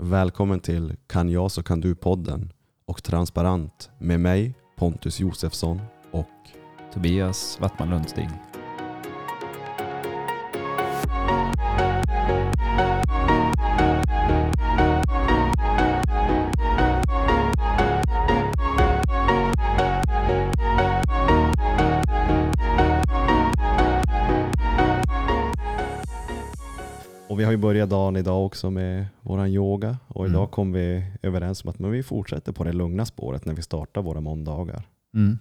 Välkommen till Kan jag så kan du-podden och Transparent med mig Pontus Josefsson och Tobias Wattman Lundstig. Har ju börjat dagen idag också med våran yoga och idag Mm. kom vi överens om att men vi fortsätter på det lugna spåret när vi startar våra måndagar. Mm.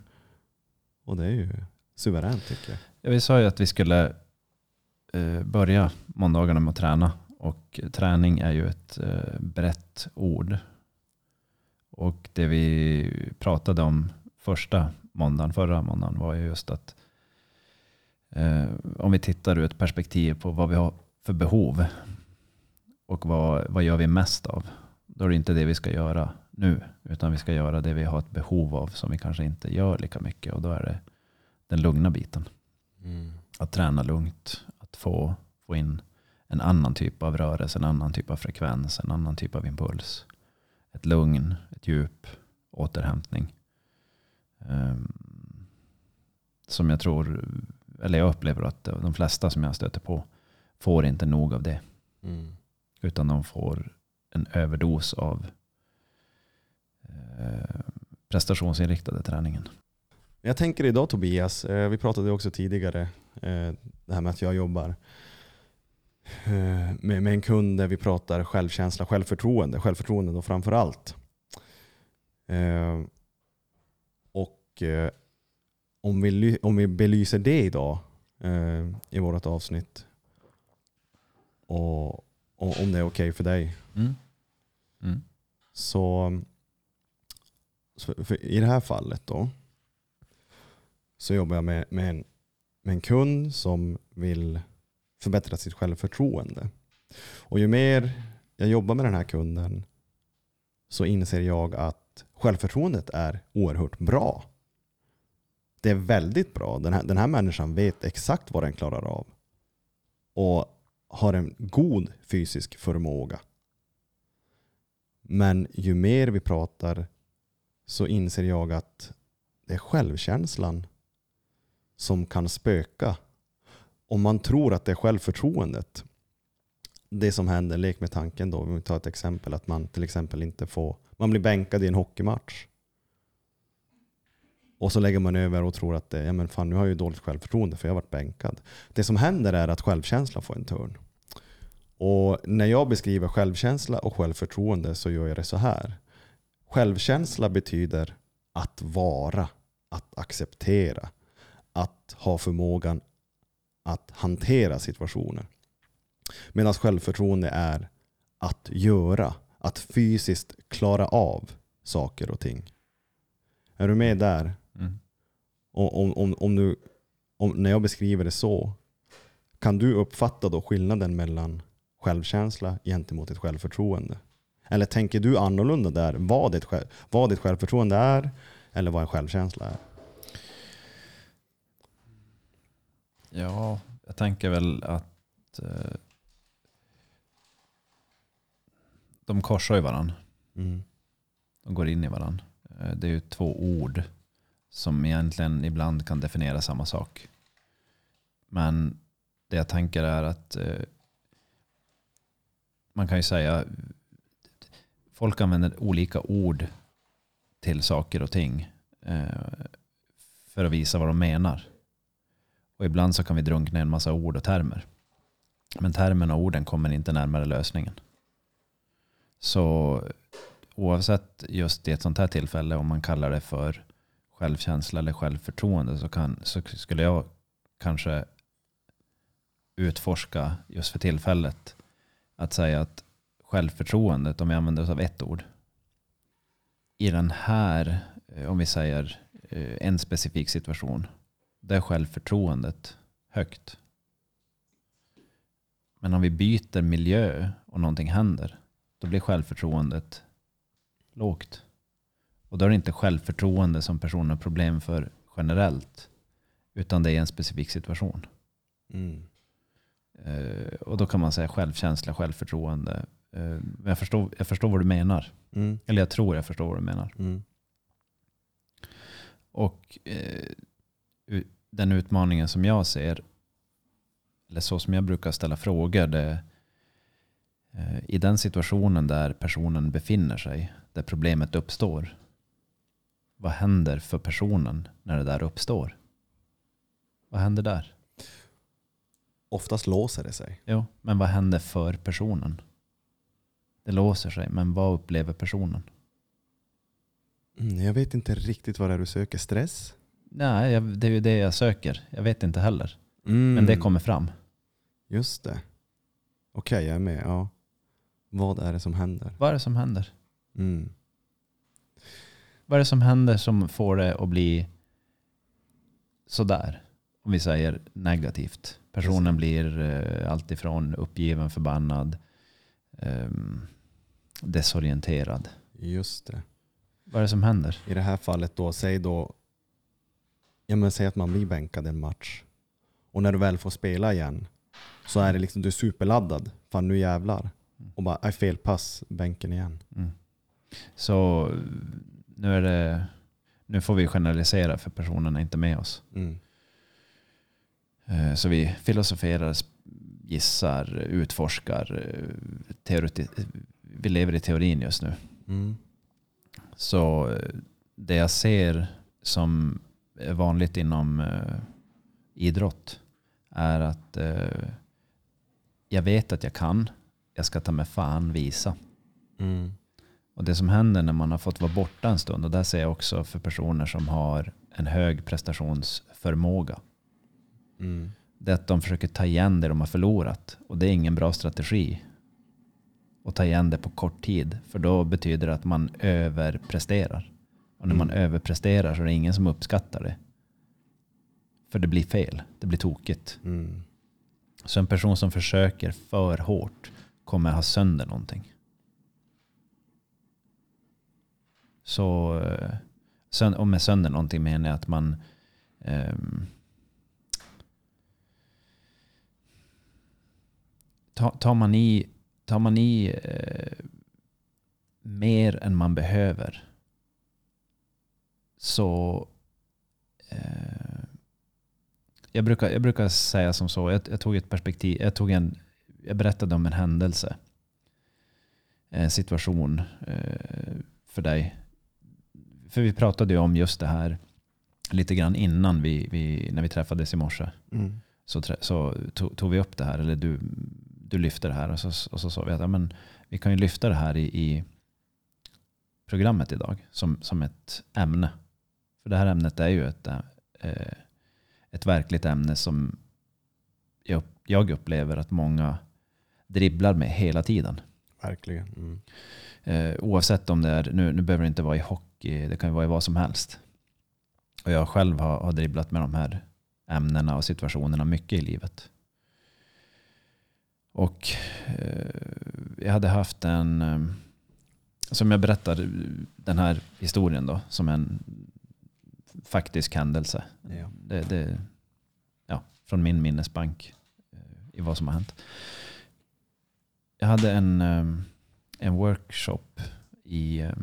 Och det är ju suveränt tycker jag. Ja, vi sa ju att vi skulle eh, börja måndagarna med att träna. Och träning är ju ett eh, brett ord. Och det vi pratade om första måndagen, förra måndagen var ju just att eh, om vi tittar ur ett perspektiv på vad vi har för behov och vad, vad gör vi mest av? Då är det inte det vi ska göra nu, utan vi ska göra det vi har ett behov av som vi kanske inte gör lika mycket. Och då är det den lugna biten. Att träna lugnt, att få, få in en annan typ av rörelse, en annan typ av frekvens, en annan typ av impuls. Ett lugn, ett djup, återhämtning. Ehm, som jag tror, eller jag upplever att de flesta som jag stöter på får inte nog av det. Mm. Utan de får en överdos av eh, prestationsinriktade träningen. Jag tänker idag Tobias, eh, vi pratade också tidigare, eh, det här med att jag jobbar med, med en kund där vi pratar självkänsla, självförtroende, självförtroende då framför allt. Och om vi, ly- om vi belyser det idag i vårt avsnitt och, och om det är okej för dig Mm. Mm. så, så i det här fallet då så jobbar jag med, med, en, med en kund som vill förbättra sitt självförtroende. Och ju mer jag jobbar med den här kunden så inser jag att självförtroendet är oerhört bra. Det är väldigt bra. Den här, den här människan vet exakt vad den klarar av. Och har en god fysisk förmåga. Men ju mer vi pratar så inser jag att det är självkänslan som kan spöka. Om man tror att det är självförtroendet. Det som händer, lek med tanken då, om vi tar ett exempel, att man till exempel inte får, man blir bänkad i en hockeymatch. Och så lägger man över och tror att eh, ja men fan nu har jag ju dåligt självförtroende för jag har varit bänkad. Det som händer är att självkänslan får en törn. Och när jag beskriver självkänsla och självförtroende så gör jag det så här. Självkänsla betyder att vara, att acceptera, att ha förmågan att hantera situationer. Medan självförtroende är att göra, att fysiskt klara av saker och ting. Är du med där? Mm. Och om, om, om du, om, när jag beskriver det så, kan du uppfatta då skillnaden mellan självkänsla gentemot ett självförtroende? Eller tänker du annorlunda där, vad ditt, själv- vad ditt självförtroende är eller vad en självkänsla är? Ja, jag tänker väl att eh, de korsar ju varandra. Mm. De går in i varandra. Eh, det är ju två ord som egentligen ibland kan definiera samma sak. Men det jag tänker är att eh, man kan ju säga folk använder olika ord till saker och ting eh, för att visa vad de menar. Och ibland så kan vi drunkna i en massa ord och termer. Men termerna och orden kommer inte närmare lösningen. Så oavsett just i ett sånt här tillfälle om man kallar det för självkänsla eller självförtroende så, kan, så skulle jag kanske utforska just för tillfället att säga att självförtroendet, om vi använder oss av ett ord, i den här, eh, om vi säger eh, en specifik situation, där är självförtroendet högt. Men om vi byter miljö och någonting händer, då blir självförtroendet lågt. Och då är det inte självförtroende som personen har problem för generellt, utan det är en specifik situation. Mm. Eh, och då kan man säga självkänsla, självförtroende men jag, förstår, jag förstår vad du menar. Mm. Eller jag tror jag förstår vad du menar. Mm. Och eh, u- den utmaningen som jag ser, eller så som jag brukar ställa frågor, det, i den situationen där personen befinner sig, där problemet uppstår, vad händer för personen när det där uppstår? Vad händer där? Oftast låser det sig. Jo, men vad händer för personen? Det låser sig, men vad upplever personen? Mm, jag vet inte riktigt vad det är du söker. Stress? Nej, jag, det är ju det jag söker. Jag vet inte heller. Mm. Men det kommer fram. Just det. Okej, jag är med. Ja. Vad är det som händer? Vad är det som händer? Mm. Vad är det som händer som får det att bli sådär? Om vi säger negativt. Personen Precis. blir eh, alltifrån uppgiven, förbannad, ehm, desorienterad. Just det. Vad är det som händer? I det här fallet då, säg då, ja men säg att man blir bänkad en match. Och när du väl får spela igen så är det liksom, du är superladdad. Fan nu jävlar. Och bara, aj fel pass, bänken igen. Mm. Så nu, är det, nu får vi generalisera för personen är inte med oss. Mm. Eh, Så vi filosoferar, gissar, utforskar. eh, Teoreti- vi lever i teorin just nu. Mm. Så eh, det jag ser som är vanligt inom eh, idrott är att eh, jag vet att jag kan. Jag ska ta med fan visa. Mm. Och det som händer när man har fått vara borta en stund, och där ser jag också för personer som har en hög prestationsförmåga, Mm. det är att de försöker ta igen det de har förlorat. Och det är ingen bra strategi. Att ta igen det på kort tid. För då betyder det att man överpresterar. Och när man Mm. överpresterar så är det ingen som uppskattar det. För det blir fel. Det blir tokigt. Mm. Så en person som försöker för hårt kommer ha sönder någonting. Så, eh, sön- och med sönder någonting menar jag att man eh, tar man i, tar man i eh, mer än man behöver så eh, jag, brukar, jag brukar säga som så, jag, jag tog ett perspektiv, jag, tog en, jag berättade om en händelse, en situation eh, för dig. För vi pratade ju om just det här lite grann innan vi, vi när vi träffades i morse. Mm. Så, så tog, tog vi upp det här, eller du, du lyfte det här och så, och så sa vi att ja, men, vi kan ju lyfta det här i, i programmet idag som, som ett ämne. För det här ämnet är ju ett, eh, ett verkligt ämne som jag, jag upplever att många dribblar med hela tiden. Verkligen. Mm. Eh, oavsett om det är, nu, nu behöver det inte vara i hockey, det kan ju vara i vad som helst. Och jag själv har, har dribblat med de här ämnena och situationerna mycket i livet. Och eh, jag hade haft en, eh, som jag berättade den här historien då, som en faktisk händelse. Ja. Det, det, ja, från min minnesbank eh, i vad som har hänt. Jag hade en, eh, en workshop i eh,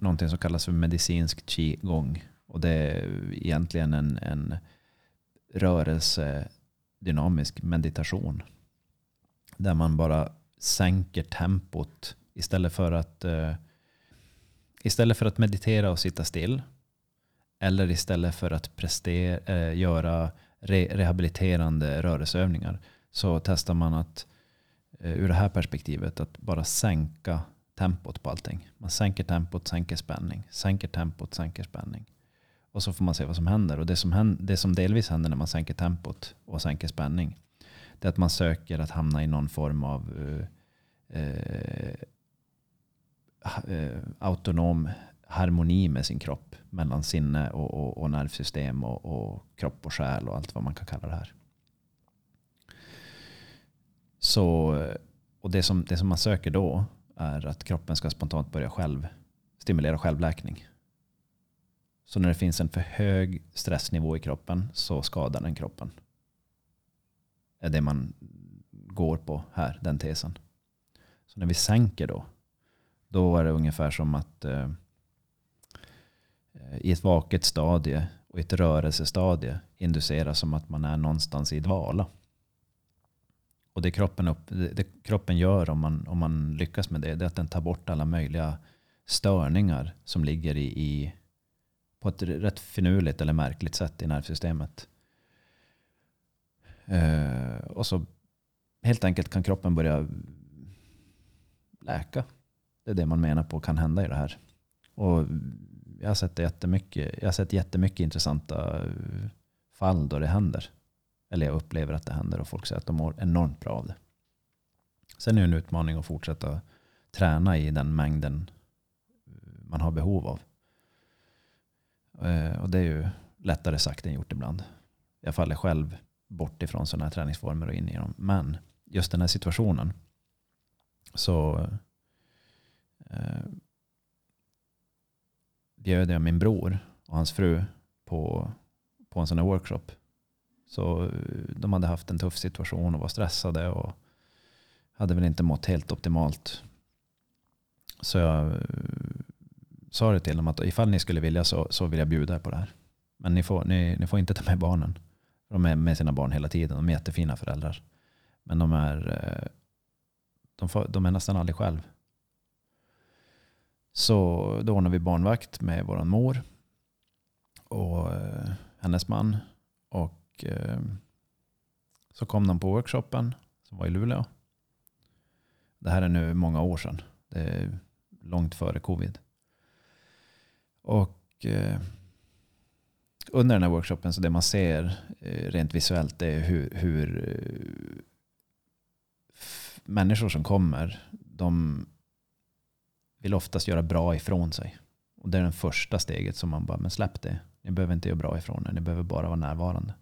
någonting som kallas för medicinsk qigong. Och det är egentligen en, en rörelsedynamisk meditation. Där man bara sänker tempot istället för att uh, istället för att meditera och sitta still. Eller istället för att prestera, uh, eh, göra re, rehabiliterande rörelseövningar. Så testar man att uh, ur det här perspektivet att bara sänka tempot på allting. Man sänker tempot, sänker spänning. Sänker tempot, sänker spänning. Och så får man se vad som händer. Och det som, händer, det som delvis händer när man sänker tempot och sänker spänning. Det är att man söker att hamna i någon form av eh, eh, eh autonom harmoni med sin kropp. Mellan sinne och, och, och nervsystem och, och kropp och själ och allt vad man kan kalla det här. Så, och det som, det som man söker då är att kroppen ska spontant börja själv stimulera självläkning. Så när det finns en för hög stressnivå i kroppen så skadar den kroppen. Det är det man går på här, den tesen. Så när vi sänker då, då är det ungefär som att eh, i ett vaket stadie och i ett rörelsestadie induceras som att man är någonstans i dvala. Och det kroppen, upp, det kroppen gör om man, om man lyckas med det, det är att den tar bort alla möjliga störningar som ligger i, i på ett rätt finurligt eller märkligt sätt i nervsystemet. Eh, och så helt enkelt kan kroppen börja läka. Det är det man menar på kan hända i det här. Och jag har sett, jättemycket, jag har sett jättemycket intressanta fall då det händer. Eller jag upplever att det händer och folk säger att de mår enormt bra av det. Sen är det en utmaning att fortsätta träna i den mängden man har behov av. Eh, och det är ju lättare sagt än gjort ibland. Jag faller själv bort ifrån sådana här träningsformer och in i dem. Men just den här situationen så eh, bjöd jag min bror och hans fru på, på en sån här workshop. Så eh, de hade haft en tuff situation och var stressade och hade väl inte mått helt optimalt. Så jag eh, sa det till dem att ifall ni skulle vilja så, så vill jag bjuda er på det här. Men ni får, ni, ni får inte ta med barnen. De är med sina barn hela tiden. De är jättefina föräldrar. Men de är, eh, de, får, de är nästan aldrig själv. Så då ordnade vi barnvakt med vår mor och hennes man. Och eh, så kom de på workshopen som var i Luleå. Det här är nu många år sedan. Det är långt före covid. Och eh, under den här workshopen så det man ser eh, rent visuellt är hur, eh, hur människor som kommer, de vill oftast göra bra ifrån sig. Och det är det första steget som man bara, men släpp det. Ni behöver inte göra bra ifrån er, ni behöver bara vara närvarande.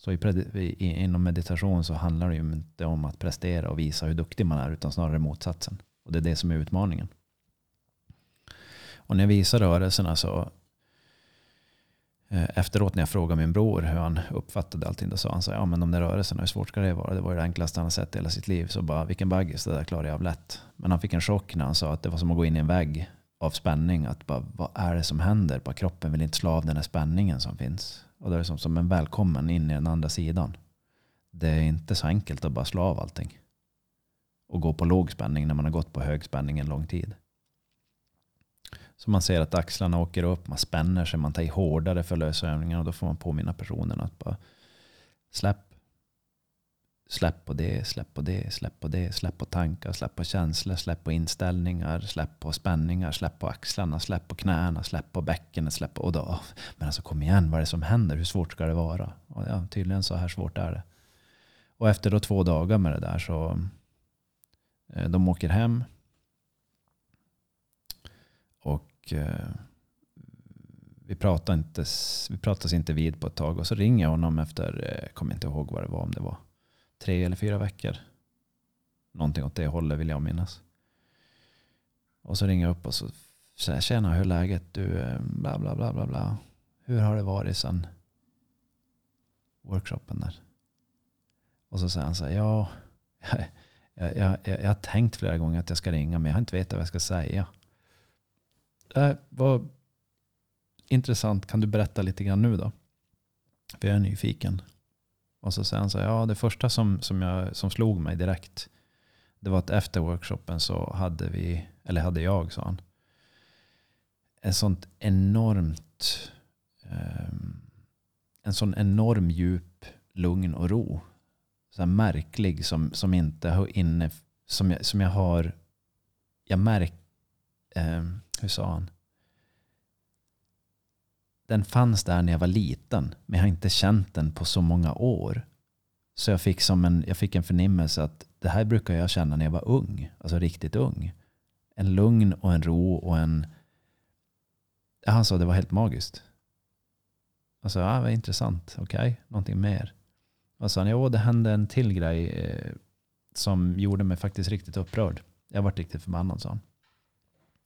Så i, inom meditation så handlar det ju inte om att prestera och visa hur duktig man är, utan snarare motsatsen. Och det är det som är utmaningen. Och när jag visar rörelserna så Eh, efteråt när jag frågade min bror hur han uppfattade allting, då sa han så ja men de där rörelserna, hur svårt ska det vara? Det var ju det enklaste han har sett i hela sitt liv. Så bara, vilken baggis, det där klarar jag av lätt. Men han fick en chock när han sa att det var som att gå in i en vägg av spänning. Att bara, vad är det som händer? Bara kroppen vill inte slå av den här spänningen som finns. Och det är som, som en välkommen in i den andra sidan. Det är inte så enkelt att bara slå av allting. Och gå på låg spänning när man har gått på hög spänning en lång tid. Så man ser att axlarna åker upp, man spänner sig, man tar i hårdare för lösövningar och då får man påminna personen att bara släpp. Släpp på det, släpp på det, släpp på det, släpp på tankar, släpp på känslor, släpp på inställningar, släpp på spänningar, släpp på axlarna, släpp på knäna, släpp på bäckenet, släpp på... Och då, men alltså kom igen, vad är det som händer? Hur svårt ska det vara? Och ja, tydligen så här svårt är det. Och efter då två dagar med det där så eh, de åker hem. Och eh, vi, pratas inte, vi pratas inte vid på ett tag. Och så ringer jag honom efter, eh, jag kommer inte ihåg vad det var, om det var tre eller fyra veckor. Någonting åt det hållet vill jag minnas. Och så ringer jag upp och så säger tjena hur är läget? Du, eh, bla bla bla bla bla. Hur har det varit sen workshopen där? Och så säger han så här, ja, jag, jag, jag, jag har tänkt flera gånger att jag ska ringa men jag har inte vetat vad jag ska säga. Äh, vad intressant. Kan du berätta lite grann nu då? För jag är nyfiken. Och så sen så ja det första som, som, jag, som slog mig direkt. Det var att efter workshopen så hade vi, eller hade jag sa han. En sånt enormt, eh, en sån enorm djup lugn och ro. Så märklig som, som inte har inne, som jag, som jag har, jag märker eh, hur sa han? Den fanns där när jag var liten, men jag har inte känt den på så många år. Så jag fick, som en, jag fick en förnimmelse att det här brukar jag känna när jag var ung, alltså riktigt ung. En lugn och en ro och en... Han sa det var helt magiskt. Jag sa, ja, vad intressant, okej, okay. någonting mer. Och så han, det hände en till grej eh, som gjorde mig faktiskt riktigt upprörd. Jag var riktigt förbannad, sa han.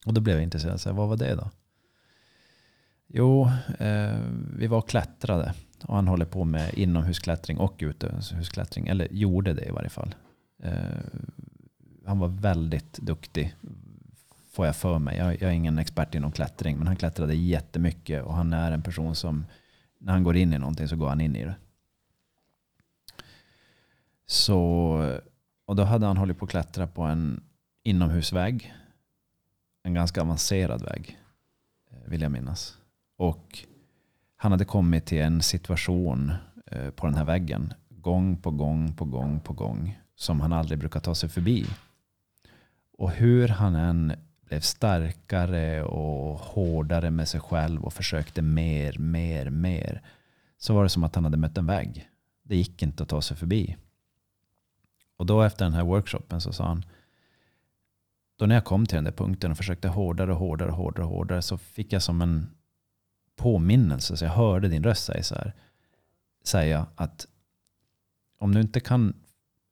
Och då blev jag intresserad. Så vad var det då? Jo, eh, vi var och klättrade. Och han håller på med inomhusklättring och utomhusklättring. Eller gjorde det i varje fall. Eh, han var väldigt duktig. Får jag för mig. Jag, jag är ingen expert inom klättring. Men han klättrade jättemycket. Och han är en person som när han går in i någonting så går han in i det. Så, och då hade han hållit på att klättra på en inomhusvägg. En ganska avancerad väg. Eh, vill jag minnas. Och han hade kommit till en situation eh, på den här väggen. Gång på gång på gång på gång. Som han aldrig brukar ta sig förbi. Och hur han än blev starkare och hårdare med sig själv och försökte mer, mer, mer. Så var det som att han hade mött en vägg. Det gick inte att ta sig förbi. Och då efter den här workshopen så sa han, då när jag kom till den där punkten och försökte hårdare och hårdare och hårdare och hårdare så fick jag som en påminnelse. Så jag hörde din röst säga så här, säga att om du inte kan,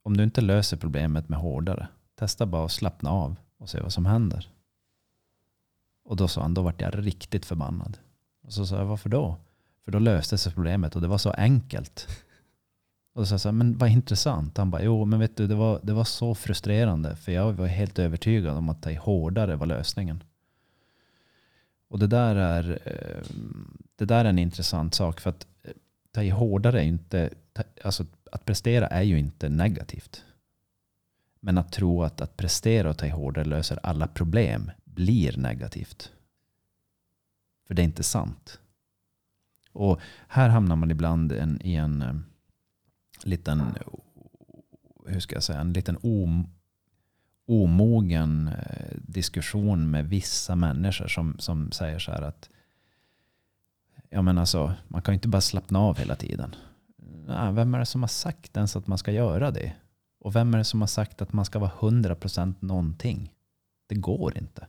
om du inte löser problemet med hårdare, testa bara att slappna av och se vad som händer. Och då sa han, då vart jag riktigt förbannad. Och så sa jag, varför då? För då löste sig problemet och det var så enkelt. Och då sa jag, så här, men vad intressant. Han bara, jo men vet du, det var, det var så frustrerande. För jag var helt övertygad om att ta i hårdare var lösningen. Och det där är, eh, det där är en intressant sak. För att eh, ta i hårdare är ju inte, alltså att prestera är ju inte negativt. Men att tro att att prestera och ta i hårdare löser alla problem blir negativt. För det är inte sant. Och här hamnar man ibland en, i en eh, liten, hur ska jag säga, en liten om, omogen eh, diskussion med vissa människor som, som säger så här att ja men alltså, man kan ju inte bara slappna av hela tiden. Nej, vem är det som har sagt ens att man ska göra det? Och vem är det som har sagt att man ska vara 100% någonting? Det går inte.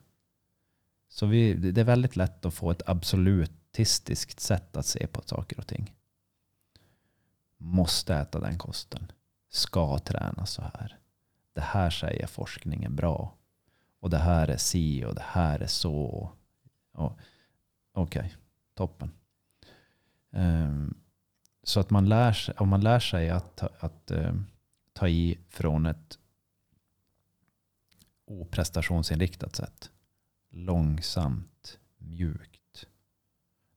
Så vi, det är väldigt lätt att få ett absolutistiskt sätt att se på saker och ting. Måste äta den kosten. Ska träna så här. Det här säger forskningen bra. Och det här är si och det här är så. Okej, Okej, toppen. Um, så att man lär sig, om man lär sig att, ta- att ehm, ta i från ett oprestationsinriktat sätt. Långsamt, mjukt.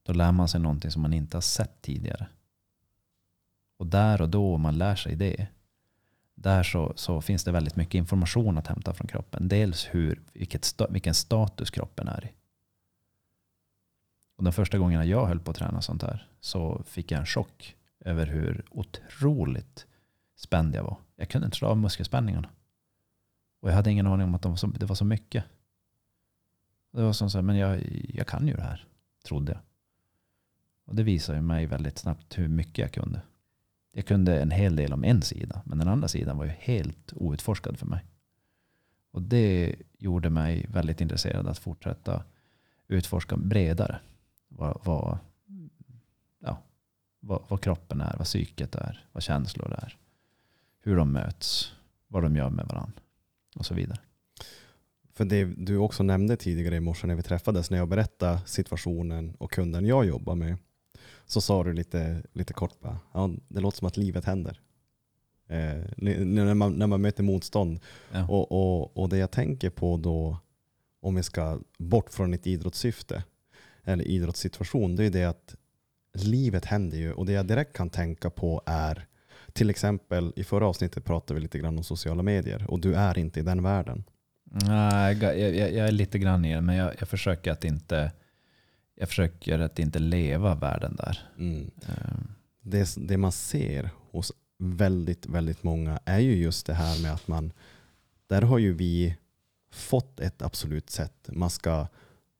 Då lär man sig någonting som man inte har sett tidigare. Och där och då, om man lär sig det, där så, så finns det väldigt mycket information att hämta från kroppen. Dels hur, vilket, vilken status kroppen är i. Och de första gångerna jag höll på att träna sånt här så fick jag en chock över hur otroligt spänd jag var. Jag kunde inte slå av muskelspänningarna. Och jag hade ingen aning om att de var så, det var så mycket. Det var som så här, men jag, jag kan ju det här, trodde jag. Och det visade mig väldigt snabbt hur mycket jag kunde. Jag kunde en hel del om en sida, men den andra sidan var ju helt outforskad för mig. Och det gjorde mig väldigt intresserad att fortsätta utforska bredare. Vad, vad, ja, vad, vad kroppen är, vad psyket är, vad känslor är. Hur de möts, vad de gör med varandra och så vidare. För det du också nämnde tidigare i morse när vi träffades, när jag berättade situationen och kunden jag jobbar med, så sa du lite, lite kort bara, ja, det låter som att livet händer. Eh, när, man, när man möter motstånd. Ja. Och, och, och det jag tänker på då, om vi ska bort från ett idrottssyfte eller idrottssituation, det är det att livet händer ju. Och det jag direkt kan tänka på är, till exempel i förra avsnittet pratade vi lite grann om sociala medier och du är inte i den världen. Nej, jag, jag, jag är lite grann i det, men jag, jag försöker att inte jag försöker att inte leva världen där. Mm. Ehm, det, det man ser hos väldigt, väldigt många är ju just det här med att man, där har ju vi fått ett absolut sätt. Man ska,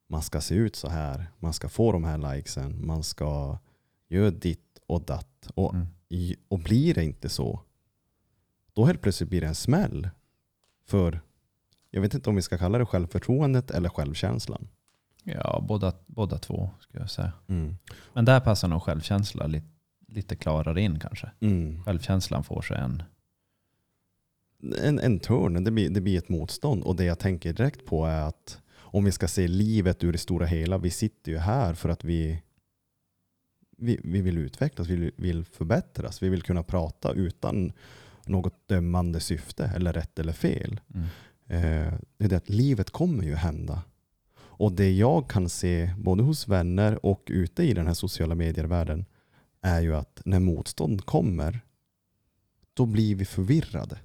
man ska se ut så här, man ska få de här likesen, man ska göra ditt och datt. Och, Mm. och blir det inte så, då helt plötsligt blir det en smäll för, jag vet inte om vi ska kalla det självförtroendet eller självkänslan. Ja, båda, båda två skulle jag säga. Mm. Men där passar nog självkänsla lite, lite klarare in kanske. Mm. Självkänslan får sig en... en, en törn, det blir, det blir ett motstånd. Och det jag tänker direkt på är att om vi ska se livet ur det stora hela, vi sitter ju här för att vi, vi, vi vill utvecklas, vi vill, vill förbättras, vi vill kunna prata utan något dömande syfte eller rätt eller fel. Mm. Eh, det är det att livet kommer ju hända. Och det jag kan se både hos vänner och ute i den här sociala medier-världen är ju att när motstånd kommer då blir vi förvirrade.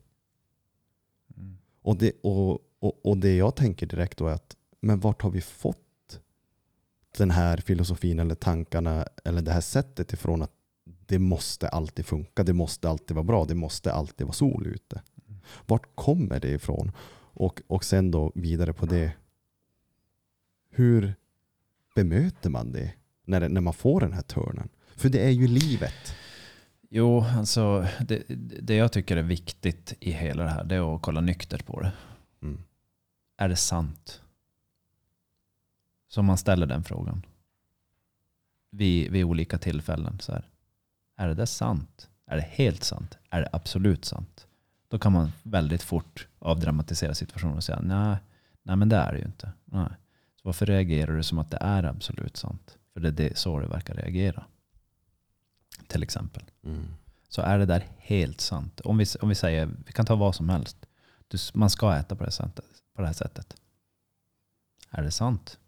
Mm. Och det, och, och, och det jag tänker direkt då är att men vart har vi fått den här filosofin eller tankarna eller det här sättet ifrån att det måste alltid funka, det måste alltid vara bra, det måste alltid vara sol ute. Vart kommer det ifrån? Och, och sen då vidare på det. Hur bemöter man det när, när man får den här törnen? För det är ju livet. Jo, alltså det, det jag tycker är viktigt i hela det här det är att kolla nyktert på det. Mm. Är det sant? Så man ställer den frågan. Vid, vid olika tillfällen. Så här. Är det där sant? Är det helt sant? Är det absolut sant? Då kan man väldigt fort avdramatisera situationen och säga nej, nej men det är det ju inte. Nej. Så varför reagerar du som att det är absolut sant? För det är det, så det verkar reagera. Till exempel. Mm. Så är det där helt sant. Om vi, om vi säger, vi kan ta vad som helst. Du, man ska äta på det, sättet, på det här sättet. Är det sant?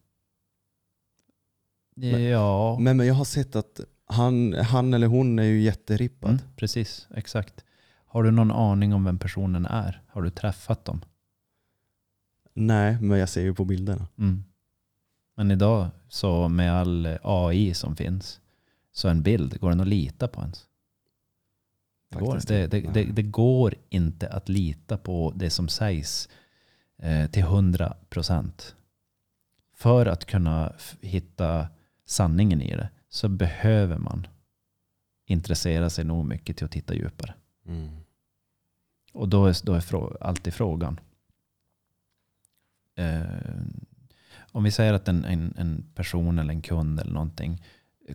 Men- ja, Men, men jag har sett att han, han eller hon är ju jätterippad. mm, precis. Exakt. Har du någon aning om vem personen är? Har du träffat dem? Nej, men jag ser ju på bilderna. Mm. Men idag, så med all AI som finns, så en bild, går den att lita på ens? Det går, det, inte. det, det, går inte att lita på det som sägs eh, till 100 procent. För att kunna hitta sanningen i det så behöver man intressera sig nog mycket till att titta djupare. Mm. Och då är, då är frå, alltid frågan. Eh, om vi säger att en, en, en person eller en kund eller någonting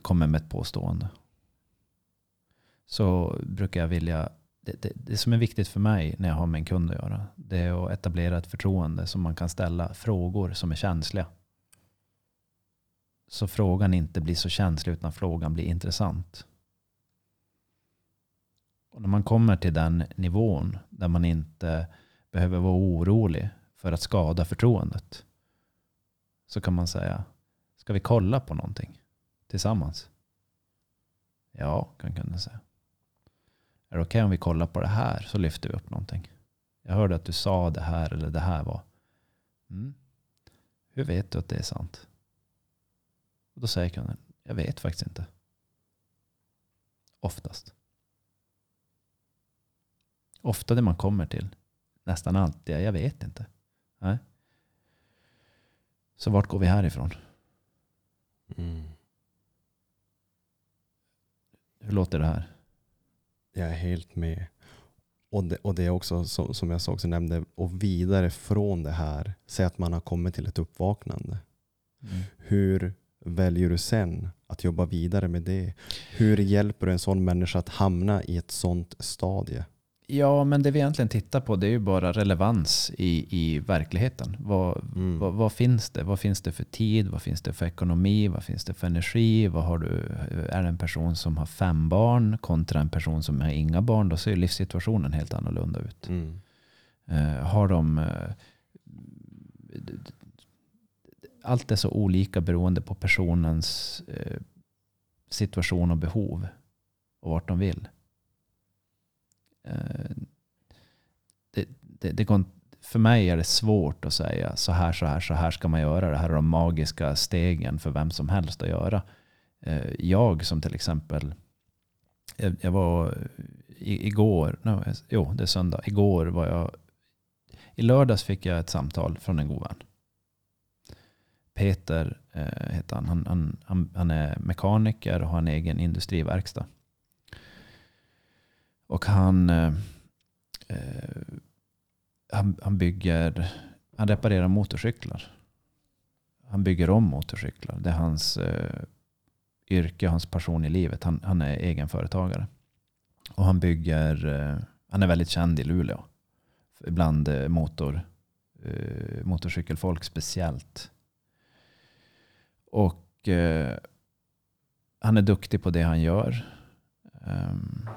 kommer med ett påstående. Så brukar jag vilja, det, det, det som är viktigt för mig när jag har med en kund att göra, det är att etablera ett förtroende som man kan ställa frågor som är känsliga. Så frågan inte blir så känslig utan frågan blir intressant. Och när man kommer till den nivån där man inte behöver vara orolig för att skada förtroendet. Så kan man säga, ska vi kolla på någonting tillsammans? Ja, kan kunden säga. Är det okej om vi kollar på det här så lyfter vi upp någonting. Jag hörde att du sa det här eller det här var. Mm. Hur vet du att det är sant? Och då säger kunden, jag vet faktiskt inte. Oftast. Ofta det man kommer till, nästan alltid, jag vet inte. Nej. Så vart går vi härifrån? Mm. Hur låter det här? Jag är helt med. Och det, och det är också som, som jag också nämnde, och vidare från det här, säg att man har kommit till ett uppvaknande. Mm. Hur väljer du sen att jobba vidare med det? Hur hjälper du en sån människa att hamna i ett sånt stadie? Ja, men det vi egentligen tittar på det är ju bara relevans i, i verkligheten. Vad, Mm. vad, vad finns det? Vad finns det för tid? Vad finns det för ekonomi? Vad finns det för energi? Vad har du? Är det en person som har fem barn kontra en person som har inga barn? Då ser ju livssituationen helt annorlunda ut. Mm. Eh, har de... eh, allt är så olika beroende på personens eh, situation och behov och vart de vill. Eh, det, det, det går, för mig är det svårt att säga så här, så här, så här ska man göra. Det här är de magiska stegen för vem som helst att göra. Eh, jag som till exempel, jag, var igår, no, jo det är söndag, igår var jag, i lördags fick jag ett samtal från en god vän. Peter eh, heter. Han, han, han. han är mekaniker och har en egen industriverkstad. Och han, eh, eh, han, han bygger, han reparerar motorcyklar. Han bygger om motorcyklar. Det är hans eh, yrke, hans passion i livet. Han, han är egenföretagare. Och han bygger, eh, han är väldigt känd i Luleå. Bland eh, motor, eh, motorcykelfolk speciellt. Och eh, han är duktig på det han gör. Um,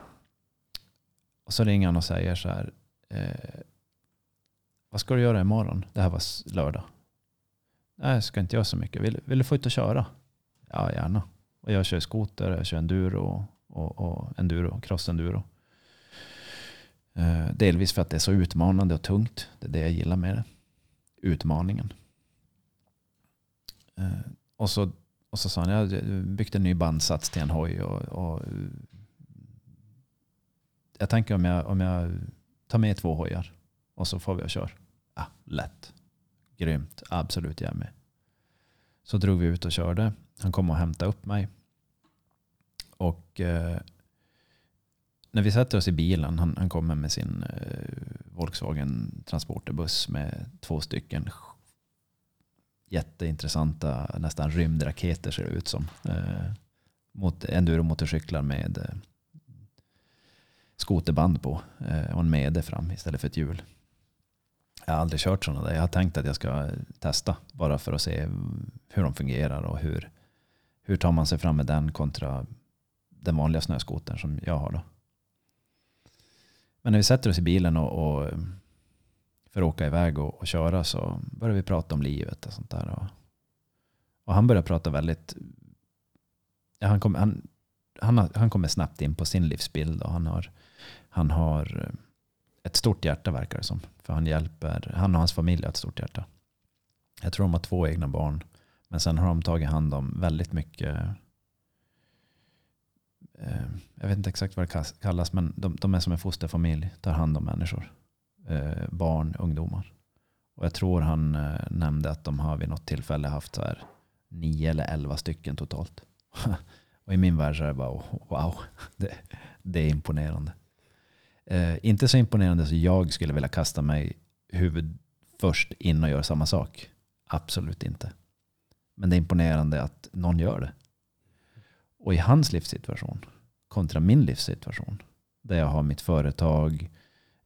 och så ringer han och säger så här. Eh, vad ska du göra imorgon? Det här var lördag. Nej, jag ska inte göra så mycket. Vill, vill du få ut och köra? Ja, gärna. Och jag kör skoter, jag kör enduro och, och enduro, cross-enduro. Eh, delvis för att det är så utmanande och tungt. Det är det jag gillar med det. Utmaningen. Eh, och, så, och så sa han, jag byggde byggt en ny bandsats till en hoj. Och, och, jag tänker om jag, om jag tar med två hojar och så får vi och kör. Ja, lätt. Grymt. Absolut, jag är med. Så drog vi ut och körde. Han kom och hämtade upp mig. Och eh, när vi sätter oss i bilen, han, han kommer med sin eh, Volkswagen transporterbuss med två stycken jätteintressanta, nästan rymdraketer ser det ut som. Eh, mot enduromotorcyklar med eh, skoterband på eh, och en mede fram istället för ett hjul. Jag har aldrig kört sådana där. Jag har tänkt att jag ska testa bara för att se hur de fungerar och hur, hur tar man sig fram med den kontra den vanliga snöskotern som jag har. Då. Men när vi sätter oss i bilen och, och för att åka iväg och, och köra så börjar vi prata om livet och sånt där. Och, och han börjar prata väldigt... Ja, han, kom, han, han, har, han kommer snabbt in på sin livsbild och han har, han har eh, ett stort hjärta verkar det som. För han hjälper, han och hans familj har ett stort hjärta. Jag tror de har två egna barn. Men sen har de tagit hand om väldigt mycket eh, jag vet inte exakt vad det kallas, men de, de är som en fosterfamilj, tar hand om människor. Eh, barn, ungdomar. Och jag tror han eh, nämnde att de har vid något tillfälle haft så här nio eller elva stycken totalt. och i min värld så är det bara oh, wow, det, det är imponerande. Eh, inte så imponerande så jag skulle vilja kasta mig huvud först in och göra samma sak. Absolut inte. Men det är imponerande att någon gör det. Och i hans livssituation kontra min livssituation. Där jag har mitt företag,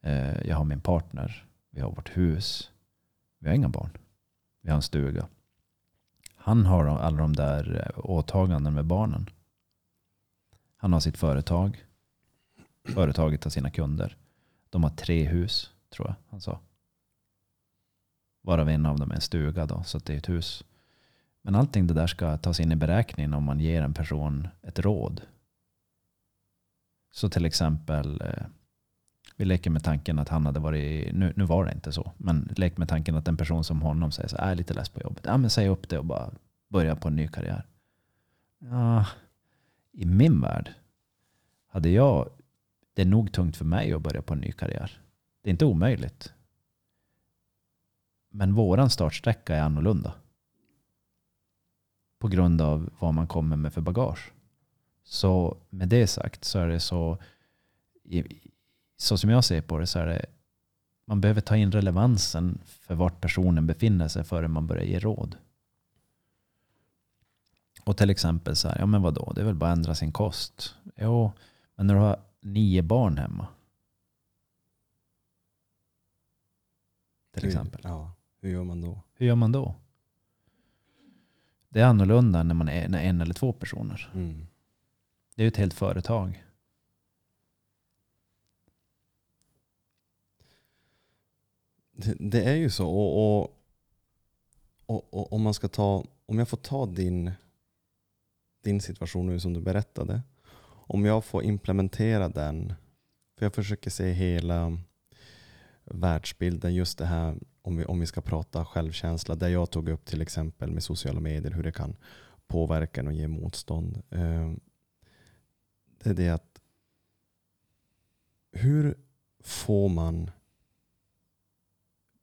eh, jag har min partner, vi har vårt hus. Vi har inga barn. Vi har en stuga. Han har alla de där eh, åtaganden med barnen. Han har sitt företag. Företaget har sina kunder. De har tre hus, tror jag han sa. Varav en av dem är en stuga då, så det är ett hus. Men allting det där ska tas in i beräkningen om man ger en person ett råd. Så till exempel, eh, vi leker med tanken att han hade varit, nu, nu var det inte så, men lek med tanken att en person som honom säger så här, är lite less på jobbet. Ja men säg upp det och bara börja på en ny karriär. Ja, I min värld hade jag, det är nog tungt för mig att börja på en ny karriär. Det är inte omöjligt. Men våran startsträcka är annorlunda. På grund av vad man kommer med för bagage. Så med det sagt så är det så, så som jag ser på det så är det, man behöver ta in relevansen för vart personen befinner sig före man börjar ge råd. Och till exempel så här, ja men vadå, det är väl bara att ändra sin kost. Jo, men när du har nio barn hemma. Till exempel. Ja, hur gör man då? Hur gör man då? Det är annorlunda när man är när en eller två personer. Mm. Det är ju ett helt företag. Det, det är ju så. Och, och, och, och, om man ska ta, om jag får ta din, din situation nu som du berättade. Om jag får implementera den, för jag försöker se hela världsbilden, just det här om vi, om vi ska prata självkänsla, där jag tog upp till exempel med sociala medier, hur det kan påverka en och ge motstånd. Ehm, det är det att hur får man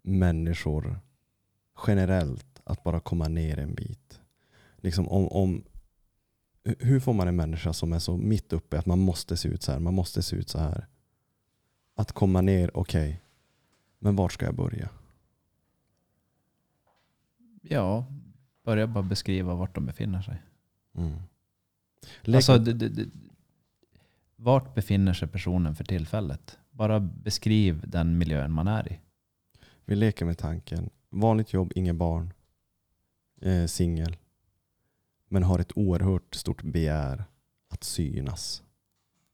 människor generellt att bara komma ner en bit? Liksom om, om, hur får man en människa som är så mitt uppe att man måste se ut så här, man måste se ut så här. Att komma ner, okej, okay, men vart ska jag börja? Ja, börja bara beskriva vart de befinner sig. Mm. Alltså, det, det, det, vart befinner sig personen för tillfället? Bara beskriv den miljön man är i. Vi leker med tanken. Vanligt jobb, inga barn. Eh, Singel. Men har ett oerhört stort begär att synas.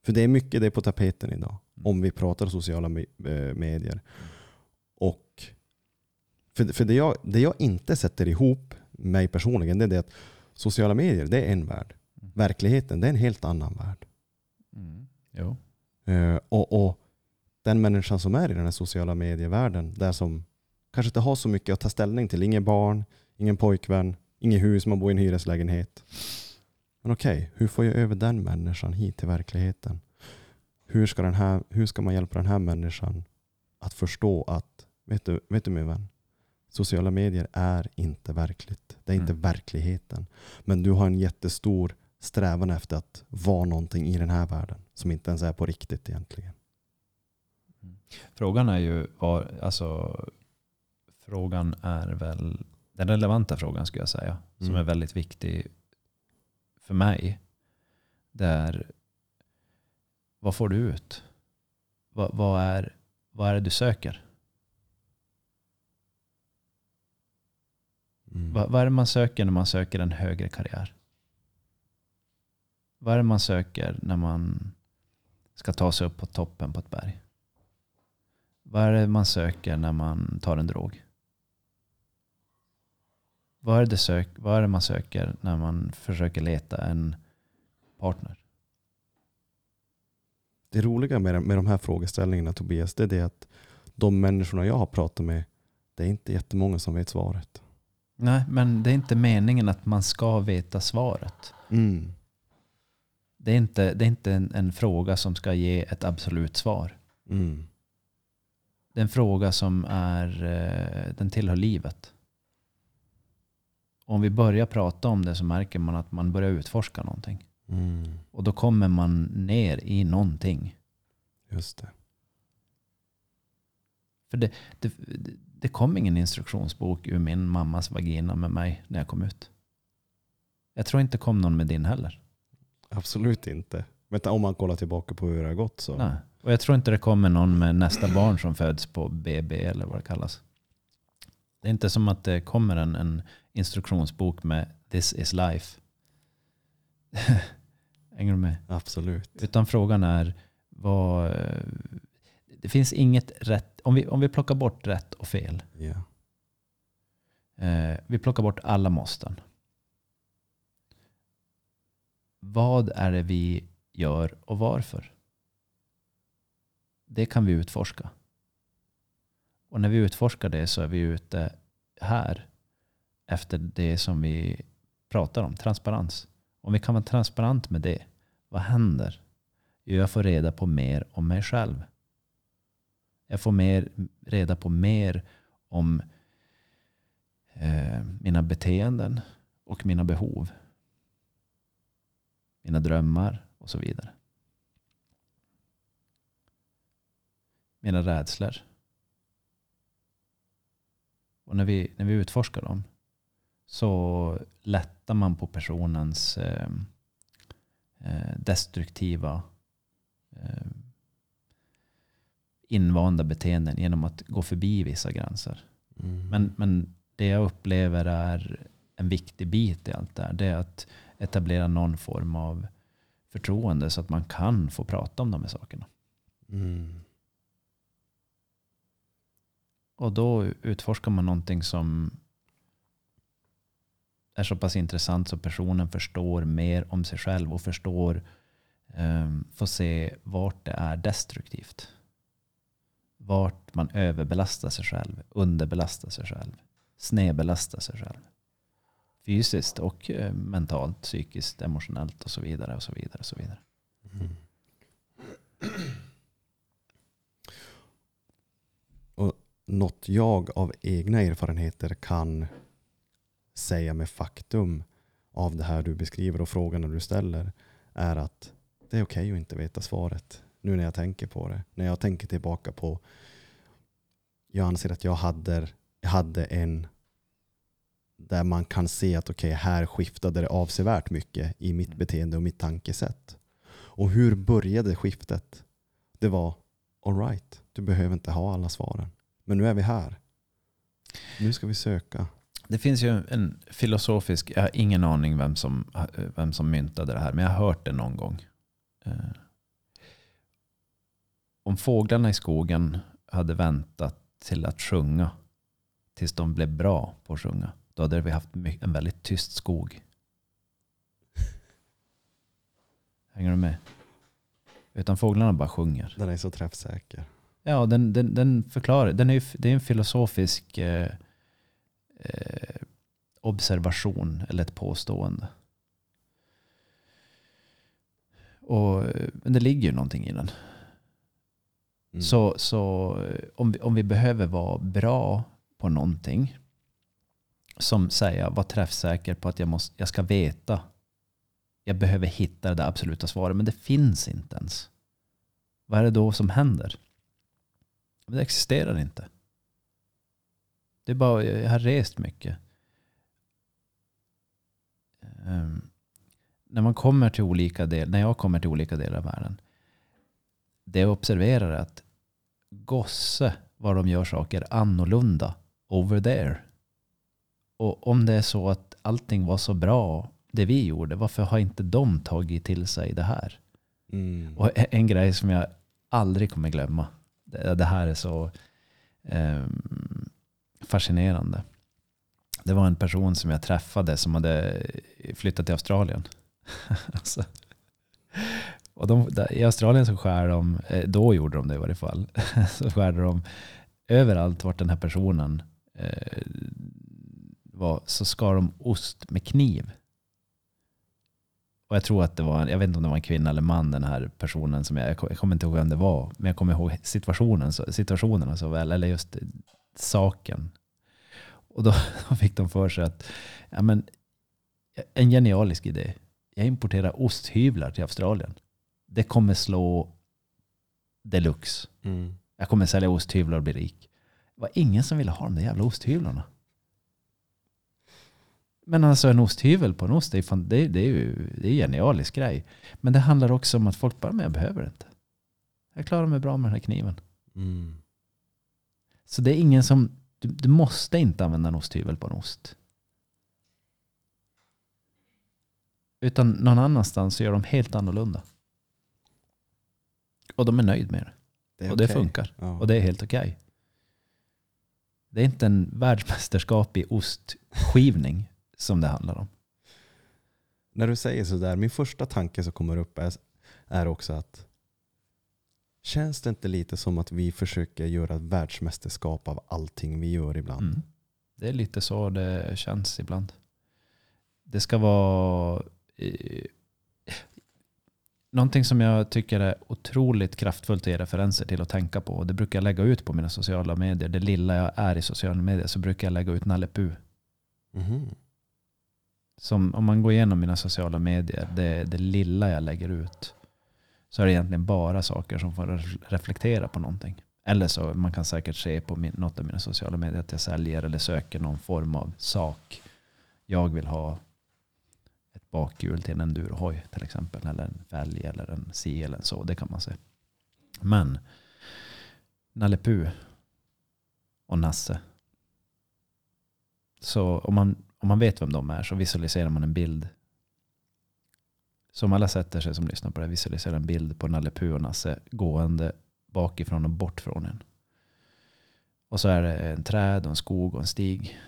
För det är mycket det på tapeten idag. Mm. Om vi pratar sociala medier. Och För, för det, jag, det jag inte sätter ihop mig personligen det är det att sociala medier det är en värld. Mm. Verkligheten det är en helt annan värld. Mm. Eh, och, och den människan som är i den här sociala medievärlden, där som kanske inte har så mycket att ta ställning till, ingen barn, ingen pojkvän, inget hus, man bor i en hyreslägenhet. Men okej, hur får jag över den människan hit till verkligheten? Hur ska, den här, hur ska man hjälpa den här människan att förstå att, vet du, vet du min vän, sociala medier är inte verkligt. Det är inte Mm. verkligheten. Men du har en jättestor strävan efter att vara någonting i den här världen som inte ens är på riktigt egentligen. Frågan är ju, var, alltså, frågan är väl, den relevanta frågan skulle jag säga, som Mm. är väldigt viktig för mig. Det är, vad får du ut? Vad, vad, är, vad är det du söker? Mm. Vad, vad är det man söker när man söker en högre karriär? Vad är det man söker när man ska ta sig upp på toppen på ett berg? Vad är det man söker när man tar en drog? Vad är det, sök, vad är det man söker när man försöker leta en partner? Det roliga med, med de här frågeställningarna Tobias, det är det att de människorna jag har pratat med, det är inte jättemånga som vet svaret. Nej, men det är inte meningen att man ska veta svaret. Mm. Det är inte, det är inte en, en fråga som ska ge ett absolut svar. Mm. Det är en fråga som är, eh, den tillhör livet. Om vi börjar prata om det så märker man att man börjar utforska någonting. Mm. Och då kommer man ner i någonting. Just det. För det, det, det kom ingen instruktionsbok ur min mammas vagina med mig när jag kom ut. Jag tror inte det kom någon med din heller. Absolut inte. Men om man kollar tillbaka på hur det har gått så. Nej. Och jag tror inte det kommer någon med nästa barn som föds på BB eller vad det kallas. Det är inte som att det kommer en, en instruktionsbok med this is life. Hänger du med? Absolut. Utan frågan är vad... eh, Det finns inget rätt. Om vi, om vi plockar bort rätt och fel. Ja. Eh, vi plockar bort alla måsten. Vad är det vi gör och varför? Det kan vi utforska. Och när vi utforskar det så är vi ute här efter det som vi pratar om, transparens. Om vi kan vara transparent med det, vad händer? Jo, jag får reda på mer om mig själv. Jag får mer, reda på mer om eh, mina beteenden och mina behov. Mina drömmar och så vidare. Mina rädslor. Och när vi, när vi utforskar dem så lättar man på personens eh, eh, destruktiva eh, invanda beteenden genom att gå förbi vissa gränser. Mm. Men, men det jag upplever är en viktig bit i allt det här. Det är att etablera någon form av förtroende så att man kan få prata om de här sakerna. Mm. Och då utforskar man någonting som är så pass intressant så personen förstår mer om sig själv och förstår, um, får se vart det är destruktivt. Vart man överbelastar sig själv, underbelastar sig själv, snedbelastar sig själv. Fysiskt och eh, mentalt, psykiskt, emotionellt och så vidare. och så vidare och så vidare. Mm. Och något jag av egna erfarenheter kan säga med faktum av det här du beskriver och frågorna du ställer är att det är okej att inte veta svaret. Nu när jag tänker på det. När jag tänker tillbaka på jag anser att jag hade, hade en där man kan se att okej, här skiftade det avsevärt mycket i mitt beteende och mitt tankesätt. Och hur började skiftet? Det var alright, du behöver inte ha alla svaren. Men nu är vi här. Nu ska vi söka. Det finns ju en filosofisk, jag har ingen aning vem som, vem som myntade det här, men jag har hört det någon gång. Eh, Om fåglarna i skogen hade väntat till att sjunga tills de blev bra på att sjunga. Då hade vi haft en väldigt tyst skog. Hänger du med? Utan fåglarna bara sjunger. Den är så träffsäker. Ja, den, den, den förklarar. Den är, det är en filosofisk eh, eh, observation eller ett påstående. Och, eh, men det ligger ju någonting i den. Mm. Så, så eh, om, vi, om vi behöver vara bra på någonting. Som säga, var träffsäker på att jag, måste, jag ska veta. Jag behöver hitta det där absoluta svaret. Men det finns inte ens. Vad är det då som händer? Det existerar inte. Det är bara, jag har rest mycket. Ehm, när man kommer till olika delar, när jag kommer till olika delar av världen. Det jag observerar är att gosse vad de gör saker annorlunda over there. Och om det är så att allting var så bra det vi gjorde, varför har inte de tagit till sig det här? Mm. Och en grej som jag aldrig kommer glömma. Det, här är så ehm, fascinerande. Det var en person som jag träffade som hade flyttat till Australien. alltså. Och de, I Australien så skär de, eh, då gjorde de det i varje fall, så skärde de överallt vart den här personen eh, var, så skar de ost med kniv. Och jag tror att det var, jag vet inte om det var en kvinna eller man den här personen som jag, jag kommer inte ihåg vem det var, men jag kommer ihåg situationen, situationen så väl, eller just saken. Och då, fick de för sig att, ja men, en genialisk idé. Jag importerar osthyvlar till Australien. Det kommer slå deluxe. Mm. Jag kommer sälja osthyvlar och bli rik. Det var ingen som ville ha de där jävla osthyvlarna. Men alltså en osthyvel på en ost, det är, fan, det, det är ju det är en genialisk grej. Men det handlar också om att folk bara, men jag behöver det inte. Jag klarar mig bra med den här kniven. Mm. Så det är ingen som, du, du måste inte använda en osthyvel på en ost. Utan någon annanstans så gör de helt annorlunda. Och de är nöjd med det. Det och det okej. funkar. Ja. Och det är helt okej. Det är inte en världsmästerskap i ostskivning som det handlar om. När du säger sådär, min första tanke som kommer upp är, är också att känns det inte lite som att vi försöker göra ett världsmästerskap av allting vi gör ibland? Mm. Det är lite så det känns ibland. Det ska vara... Eh, någonting som jag tycker är otroligt kraftfullt att ge referenser till att tänka på. Och det brukar jag lägga ut på mina sociala medier. Det lilla jag är i sociala medier så brukar jag lägga ut Nalle Puh. Mhm. Som om man går igenom mina sociala medier, det, det lilla jag lägger ut. Så är det egentligen bara saker som får reflektera på någonting. Eller så man kan säkert se på min, något av mina sociala medier att jag säljer eller söker någon form av sak. Jag vill ha ett bakhjul till en endurohoj till exempel. Eller en fälg eller en si eller en så. Det kan man se. Men Nalle Puh och Nasse. Så om man, om man vet vem de är så visualiserar man en bild. Som alla sätter sig som lyssnar på det visualiserar en bild på Nalle Puh och Nasse gående bakifrån och bort från en. Och så är det en träd och en skog och en stig.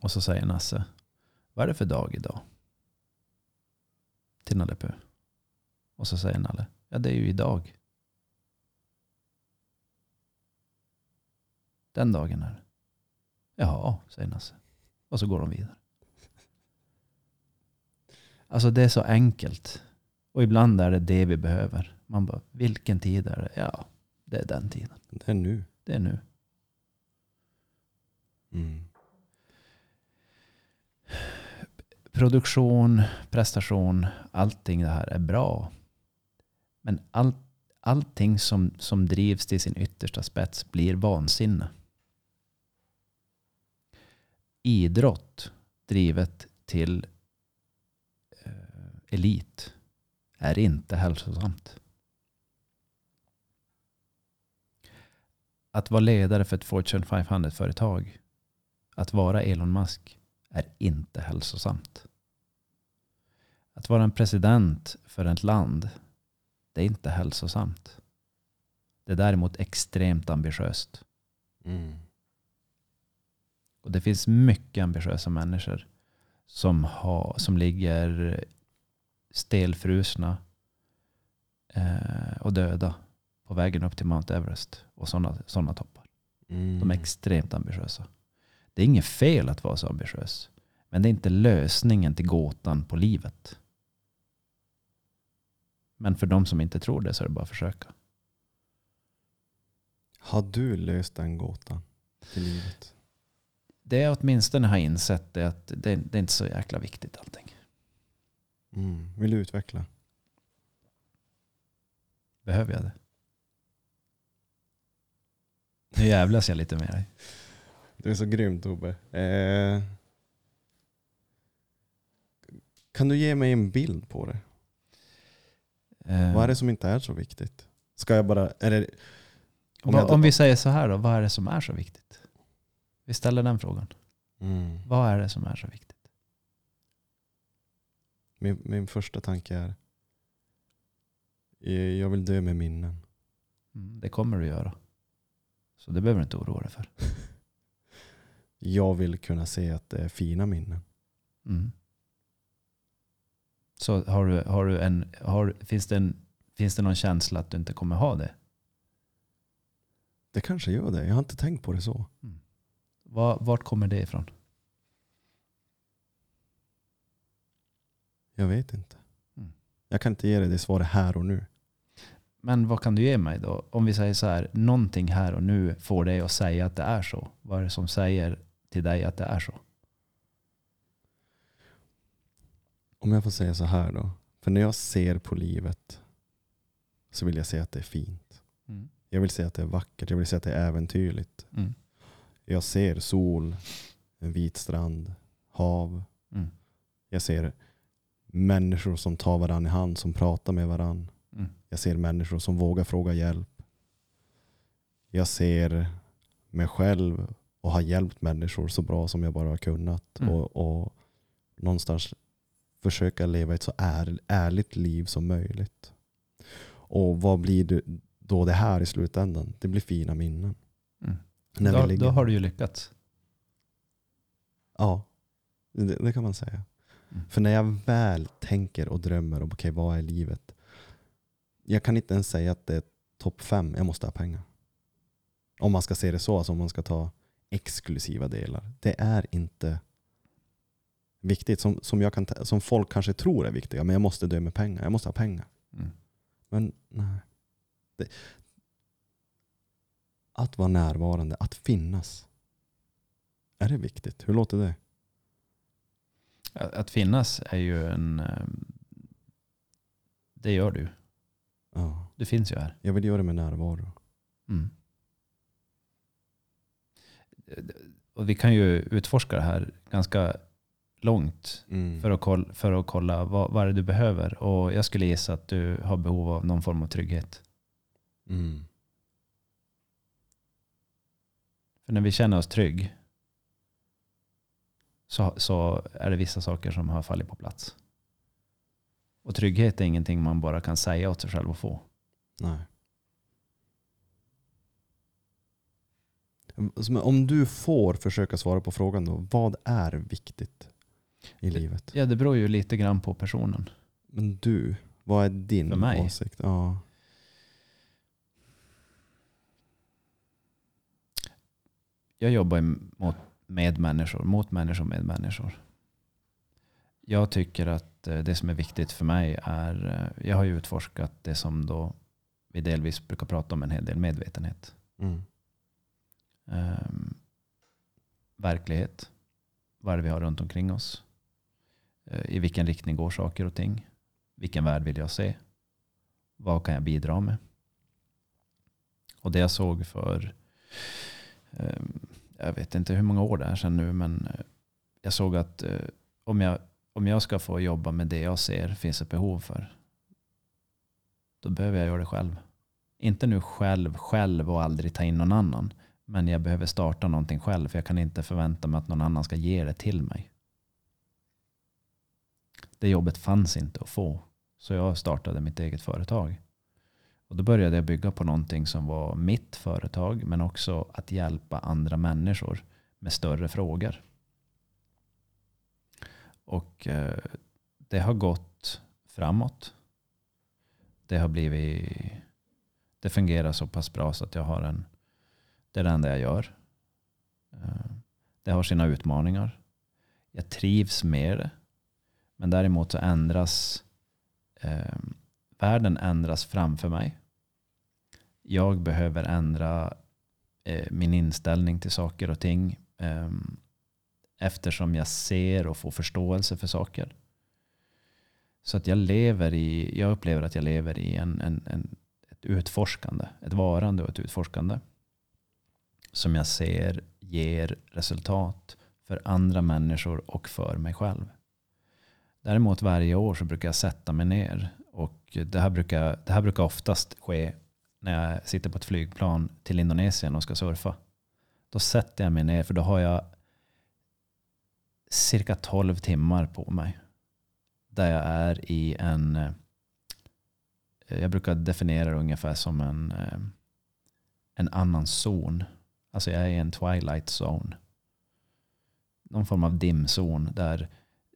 Och så säger Nasse, vad är det för dag idag? Till Nalle Puh. Och så säger Nalle, ja det är ju idag. Den dagen är det. Jaha, säger Nasse. Och så går de vidare. Alltså det är så enkelt. Och ibland är det det vi behöver. Man bara, vilken tid är det? Ja, det är den tiden. Det är nu. Det är nu. Mm. Produktion, prestation, allting det här är bra. Men all, allting som, som drivs till sin yttersta spets blir vansinne. Idrott drivet till elit är inte hälsosamt. Att vara ledare för ett Fortune 500-företag, att vara Elon Musk, är inte hälsosamt. Att vara en president för ett land, det är inte hälsosamt. Det är däremot extremt ambitiöst. Mm. Och det finns mycket ambitiösa människor som, har, som ligger stelfrusna eh, och döda på vägen upp till Mount Everest och sådana såna toppar. Mm. De är extremt ambitiösa. Det är inget fel att vara så ambitiös. Men det är inte lösningen till gåtan på livet. Men för de som inte tror det så är det bara att försöka. Har du löst den gåtan till livet? Det jag åtminstone har insett är att det, det är inte så jäkla viktigt allting. Mm. Vill du utveckla? Behöver jag det? Nu jävlas jag lite med dig. Du är så grym Tobbe. Eh, kan du ge mig en bild på det? Eh, Vad är det som inte är så viktigt? Ska jag bara... Det, om jag- om vi säger så här då, vad är det som är så viktigt? Vi ställer den frågan. mm. Vad är det som är så viktigt? Min, min första tanke är eh, jag vill dö med minnen. Mm, det kommer du göra. Så det behöver du inte oroa dig för. Jag vill kunna se att det är fina minnen. Mm. Så har du, har du en, har, finns, det en, finns det någon känsla att du inte kommer ha det? Det kanske gör det. Jag har inte tänkt på det så. Var, vart kommer det ifrån? Jag vet inte. Mm. Jag kan inte ge dig det svaret här och nu. Men vad kan du ge mig då? Om vi säger så här, någonting här och nu får dig att säga att det är så. Vad är det som säger till dig att det är så? Om jag får säga så här då. För när jag ser på livet så vill jag se att det är fint. Mm. Jag vill se att det är vackert. Jag vill se att det är äventyrligt. Mm. Jag ser sol, en vit strand, hav. Mm. Jag ser människor som tar varandra i hand, som pratar med varandra. Mm. Jag ser människor som vågar fråga hjälp. Jag ser mig själv och har hjälpt människor så bra som jag bara har kunnat. Mm. Och, och någonstans försöka leva ett så är, ärligt liv som möjligt. Och vad blir det då det här i slutändan? Det blir fina minnen. Mm. När Då, då har du ju lyckats. Ja, det, det kan man säga. För när jag väl tänker och drömmer om okej, vad är livet? Jag kan inte ens säga att det är topp fem, jag måste ha pengar. Om man ska se det så, alltså om man ska ta exklusiva delar. Det är inte viktigt, som, som, jag kan, som folk kanske tror är viktiga, men jag måste dö med pengar, jag måste ha pengar. Mm. Men nej. Det, att vara närvarande, att finnas. Är det viktigt? Hur låter det? Att, att finnas är ju en... eh, Det gör du. Ja. Du finns ju här. Jag vill göra det med närvaro. Mm. Och vi kan ju utforska det här ganska långt Mm. för att kolla, för att kolla vad, vad är det du behöver. Och jag skulle gissa att du har behov av någon form av trygghet. Mm. För när vi känner oss trygg så, så är det vissa saker som har fallit på plats. Och trygghet är ingenting man bara kan säga åt sig själv och få. Nej. Om du får försöka svara på frågan då, vad är viktigt i livet? Ja, det beror ju lite grann på personen. Men du, vad är din För mig? åsikt? Ja. Jag jobbar mot, med människor, mot människor med människor. Jag tycker att eh, det som är viktigt för mig är, eh, jag har ju utforskat det som då vi delvis brukar prata om en hel del medvetenhet. Mm. Ehm, verklighet. Vad är det vi har runt omkring oss? Eh, I vilken riktning går saker och ting? Vilken värld vill jag se? Vad kan jag bidra med? Och det jag såg för, ehm, jag vet inte hur många år det är sedan nu, men eh, jag såg att eh, om jag, om jag ska få jobba med det jag ser finns ett behov för, då behöver jag göra det själv. Inte nu själv, själv och aldrig ta in någon annan. Men jag behöver starta någonting själv för jag kan inte förvänta mig att någon annan ska ge det till mig. Det jobbet fanns inte att få. Så jag startade mitt eget företag. Och då började jag bygga på någonting som var mitt företag men också att hjälpa andra människor med större frågor. Och eh, det har gått framåt. Det har blivit, det fungerar så pass bra så att jag har en, det är det enda jag gör. Eh, det har sina utmaningar. Jag trivs med det. Men däremot så ändras eh, världen ändras framför mig. Jag behöver ändra eh, min inställning till saker och ting eh, eftersom jag ser och får förståelse för saker. Så att jag lever i, jag upplever att jag lever i en, en, en, ett utforskande, ett varande och ett utforskande. Som jag ser ger resultat för andra människor och för mig själv. Däremot varje år så brukar jag sätta mig ner och det här brukar, det här brukar oftast ske när jag sitter på ett flygplan till Indonesien och ska surfa. Då sätter jag mig ner för då har jag cirka 12 timmar på mig. Där jag är i en, eh, jag brukar definiera det ungefär som en, eh, en annan zon. Alltså jag är i en twilight zone. Någon form av dimzon där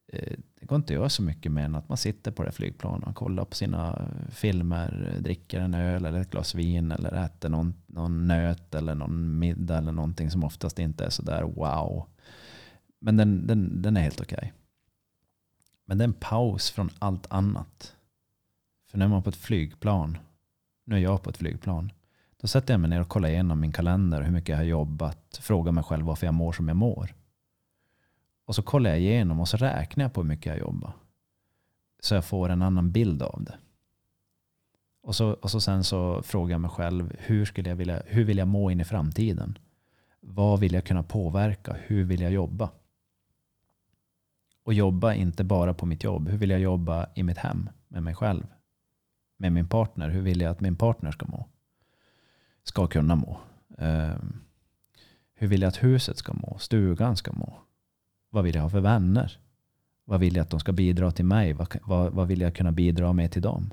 eh, det går inte att göra så mycket mer än att man sitter på det flygplanet och kollar på sina eh, filmer, dricker en öl eller ett glas vin eller äter någon, någon nöt eller någon middag eller någonting som oftast inte är sådär wow. Men den, den, den är helt okej. Okay. Men det är en paus från allt annat. För när man är på ett flygplan, nu är jag på ett flygplan, då sätter jag mig ner och kollar igenom min kalender, hur mycket jag har jobbat, frågar mig själv varför jag mår som jag mår. Och så kollar jag igenom och så räknar jag på hur mycket jag jobbar. Så jag får en annan bild av det. Och så, och så sen så frågar jag mig själv, hur, skulle jag vilja, hur vill jag må in i framtiden? Vad vill jag kunna påverka? Hur vill jag jobba? Och jobba inte bara på mitt jobb. Hur vill jag jobba i mitt hem med mig själv? Med min partner. Hur vill jag att min partner ska må? Ska kunna må. Um, hur vill jag att huset ska må? Stugan ska må? Vad vill jag ha för vänner? Vad vill jag att de ska bidra till mig? Vad, vad, vad vill jag kunna bidra med till dem?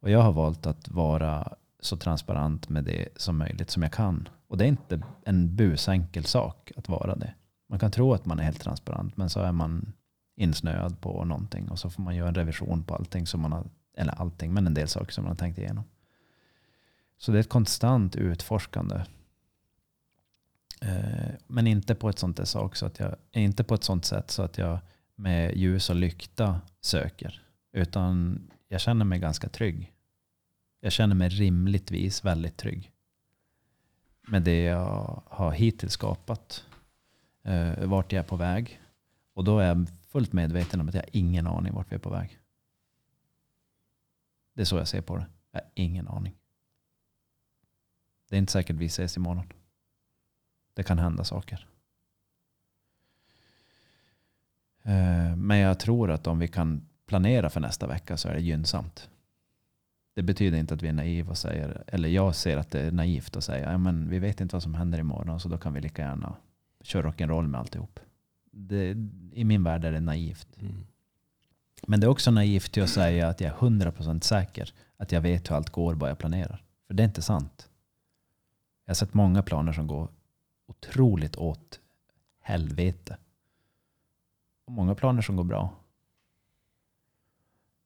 Och jag har valt att vara så transparent med det som möjligt som jag kan. Och det är inte en busenkel sak att vara det. Man kan tro att man är helt transparent men så är man insnöad på någonting och så får man göra en revision på allting som man har, eller allting, men en del saker som man har tänkt igenom. Så det är ett konstant utforskande Eh, men inte på ett sånt sak så att jag, inte på ett sånt sätt så att jag med ljus och lykta söker. Utan jag känner mig ganska trygg. Jag känner mig rimligtvis väldigt trygg. Med det jag har hittills skapat. Eh, vart jag är på väg. Och då är jag fullt medveten om att jag har ingen aning vart vi är på väg. Det är så jag ser på det. Jag har ingen aning. Det är inte säkert vi ses imorgon. Det kan hända saker. Eh, men jag tror att om vi kan planera för nästa vecka så är det gynnsamt. Det betyder inte att vi är naiva och säger, eller jag ser att det är naivt att säga, ja, men vi vet inte vad som händer imorgon så då kan vi lika gärna köra rock'n'roll med alltihop. Det, I min värld är det naivt. Mm. Men det är också naivt att säga att jag är 100% säker att jag vet hur allt går bara jag planerar. För det är inte sant. Jag har sett många planer som går otroligt åt helvete. Och många planer som går bra.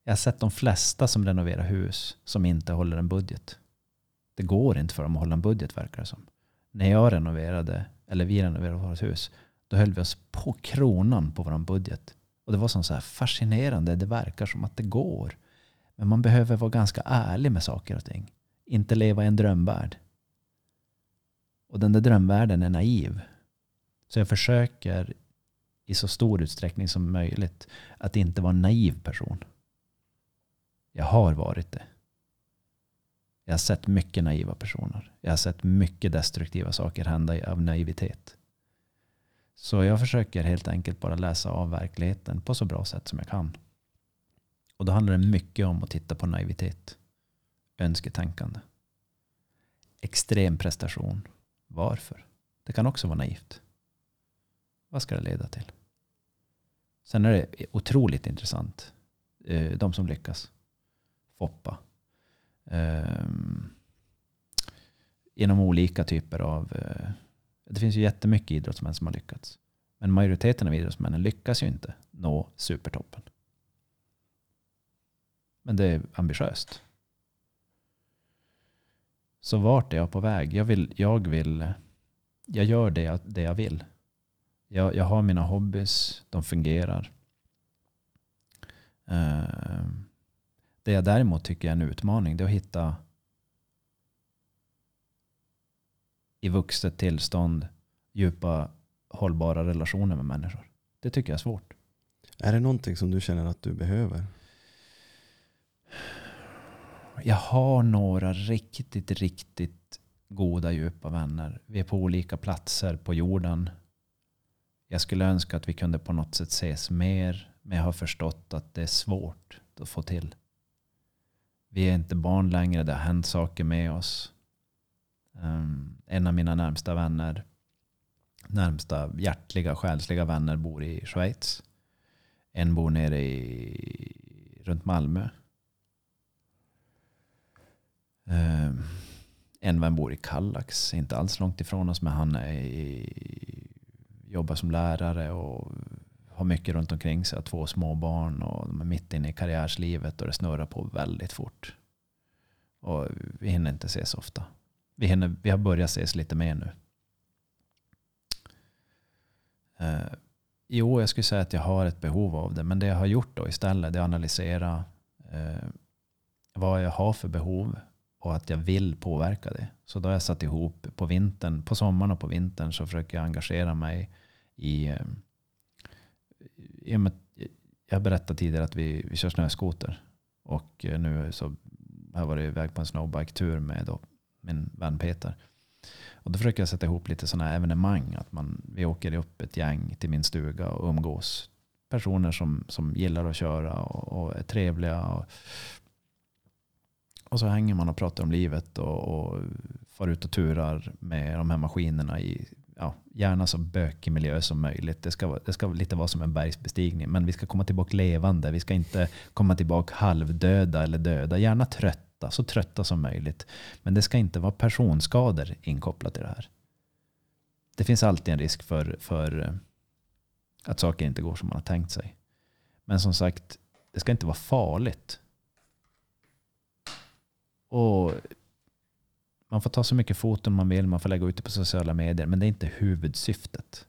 Jag har sett de flesta som renoverar hus som inte håller en budget. Det går inte för dem att hålla en budget verkar det som. När jag renoverade, eller vi renoverade vårt hus, då höll vi oss på kronan på vår budget. Och det var som så här fascinerande. Det verkar som att det går. Men man behöver vara ganska ärlig med saker och ting. Inte leva i en drömvärld. Och den där drömvärlden är naiv. Så jag försöker i så stor utsträckning som möjligt att inte vara en naiv person. Jag har varit det. Jag har sett mycket naiva personer. Jag har sett mycket destruktiva saker hända av naivitet. Så jag försöker helt enkelt bara läsa av verkligheten på så bra sätt som jag kan. Och då handlar det mycket om att titta på naivitet. Önsketänkande. Extrem prestation varför? Det kan också vara naivt. Vad ska det leda till? Sen är det otroligt intressant. Eh, de som lyckas. Foppa. Eh, genom olika typer av... Eh, det finns ju jättemycket idrottsmän som har lyckats. Men majoriteten av idrottsmännen lyckas ju inte nå supertoppen. Men det är ambitiöst. Så vart är jag på väg? Jag vill, jag vill, jag gör det jag, det jag vill. Jag, jag har mina hobbys, de fungerar. Eh, det jag däremot tycker är en utmaning det är att hitta i vuxet tillstånd djupa hållbara relationer med människor. Det tycker jag är svårt. Är det någonting som du känner att du behöver? Jag har några riktigt, riktigt goda djupa vänner. Vi är på olika platser på jorden. Jag skulle önska att vi kunde på något sätt ses mer. Men jag har förstått att det är svårt att få till. Vi är inte barn längre. Det har hänt saker med oss. Um, en av mina närmsta vänner, närmsta hjärtliga, själsliga vänner bor i Schweiz. En bor nere i, runt Malmö. Ehm, en vän bor i Kallax, inte alls långt ifrån oss, men han är i, jobbar som lärare och har mycket runt omkring sig. Har två små barn och de är mitt inne i karriärslivet och det snurrar på väldigt fort. Och vi hinner inte ses ofta. Vi, hinner, vi har börjat ses lite mer nu. Ehm, jo, jag skulle säga att jag har ett behov av det. Men det jag har gjort då istället är att analysera ehm, vad jag har för behov och att jag vill påverka det. Så då har jag satt ihop på vintern, på sommaren och på vintern så försöker jag engagera mig i, i jag berättade tidigare att vi, vi kör snöskoter. Och nu så har jag varit iväg på en snowbike-tur med då min vän Peter. Och då försöker jag sätta ihop lite sådana evenemang. Att man, vi åker upp ett gäng till min stuga och umgås. Personer som, som gillar att köra och, och är trevliga. Och, och så hänger man och pratar om livet och, och far ut och turar med de här maskinerna i ja, gärna så bökig miljö som möjligt. Det ska, det ska lite vara som en bergsbestigning. Men vi ska komma tillbaka levande. Vi ska inte komma tillbaka halvdöda eller döda. Gärna trötta, så trötta som möjligt. Men det ska inte vara personskador inkopplat i det här. Det finns alltid en risk för, för eh, att saker inte går som man har tänkt sig. Men som sagt, det ska inte vara farligt. Och man får ta så mycket foton man vill, man får lägga ut det på sociala medier, men det är inte huvudsyftet.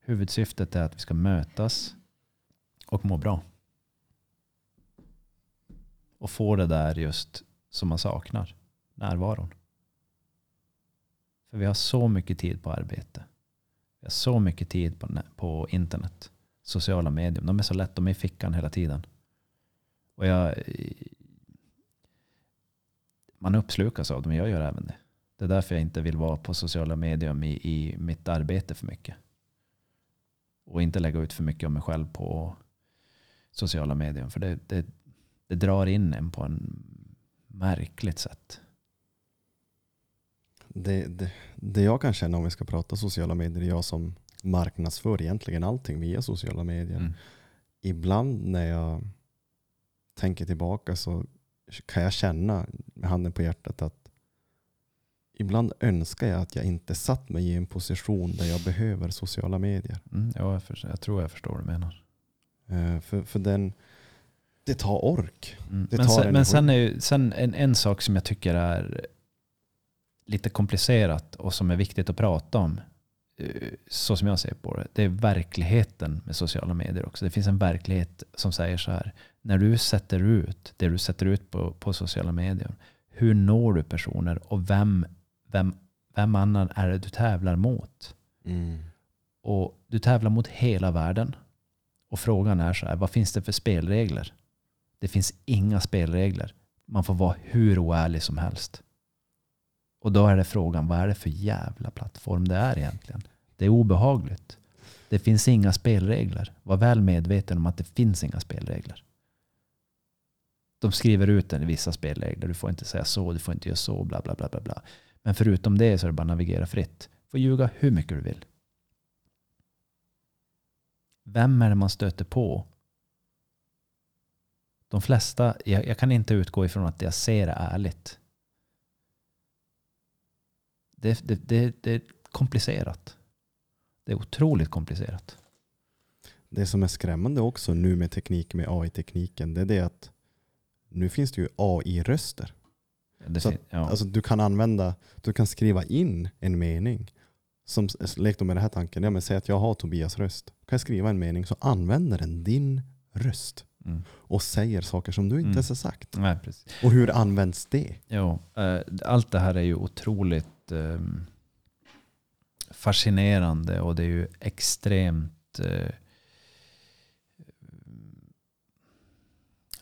Huvudsyftet är att vi ska mötas och må bra och få det där just som man saknar. Närvaron. För vi har så mycket tid på arbete. Vi har så mycket tid på, på internet. Sociala medier. De är så lätt. De är i fickan hela tiden. Och jag, man uppslukas av dem. Jag gör även det. Det är därför jag inte vill vara på sociala medier i, i mitt arbete för mycket. Och inte lägga ut för mycket om mig själv på sociala medier. För det, det, det drar in en på en märkligt sätt. Det, det, det jag kan känna om vi ska prata sociala medier, jag som marknadsför egentligen allting via sociala medier. Mm. Ibland när jag tänker tillbaka så kan jag känna med handen på hjärtat att ibland önskar jag att jag inte satt mig i en position där jag behöver sociala medier. Mm, ja, jag, för, jag tror jag förstår vad du menar. Uh, för, för den, det tar ork. Mm. Det men, sen, men sen, är ju, sen en, en sak som jag tycker är lite komplicerat och som är viktigt att prata om, eh, så som jag ser på det, det är verkligheten med sociala medier också. Det finns en verklighet som säger så här, när du sätter ut det du sätter ut på, på sociala medier, hur når du personer och vem, vem, vem annan är det du tävlar mot? Mm. Och Du tävlar mot hela världen. Och frågan är så här, vad finns det för spelregler? Det finns inga spelregler. Man får vara hur oärlig som helst. Och då är det frågan, vad är det för jävla plattform det är egentligen? Det är obehagligt. Det finns inga spelregler. Var väl medveten om att det finns inga spelregler. De skriver ut en vissa spelregler. Du får inte säga så, du får inte göra så, bla bla bla. bla, bla. Men förutom det så är det bara att navigera fritt. Du får ljuga hur mycket du vill. Vem är det man stöter på de flesta, jag, jag, kan inte utgå ifrån att det jag ser är ärligt. Det, det, det, det komplicerat. Det är otroligt komplicerat. Det som är skrämmande också nu med teknik med AI-tekniken det är det att nu finns det ju AI-röster. Det Så fin- ja. Alltså du kan använda, du kan skriva in en mening. Som, lek då med den här tanken, ja, men säg att jag har Tobias röst. Kan jag skriva en mening så använder den din röst. mm. Och säger saker som du inte Mm. ens har sagt. Nej, precis. Och hur används det? Jo, eh, allt det här är ju otroligt eh, fascinerande och det är ju extremt eh,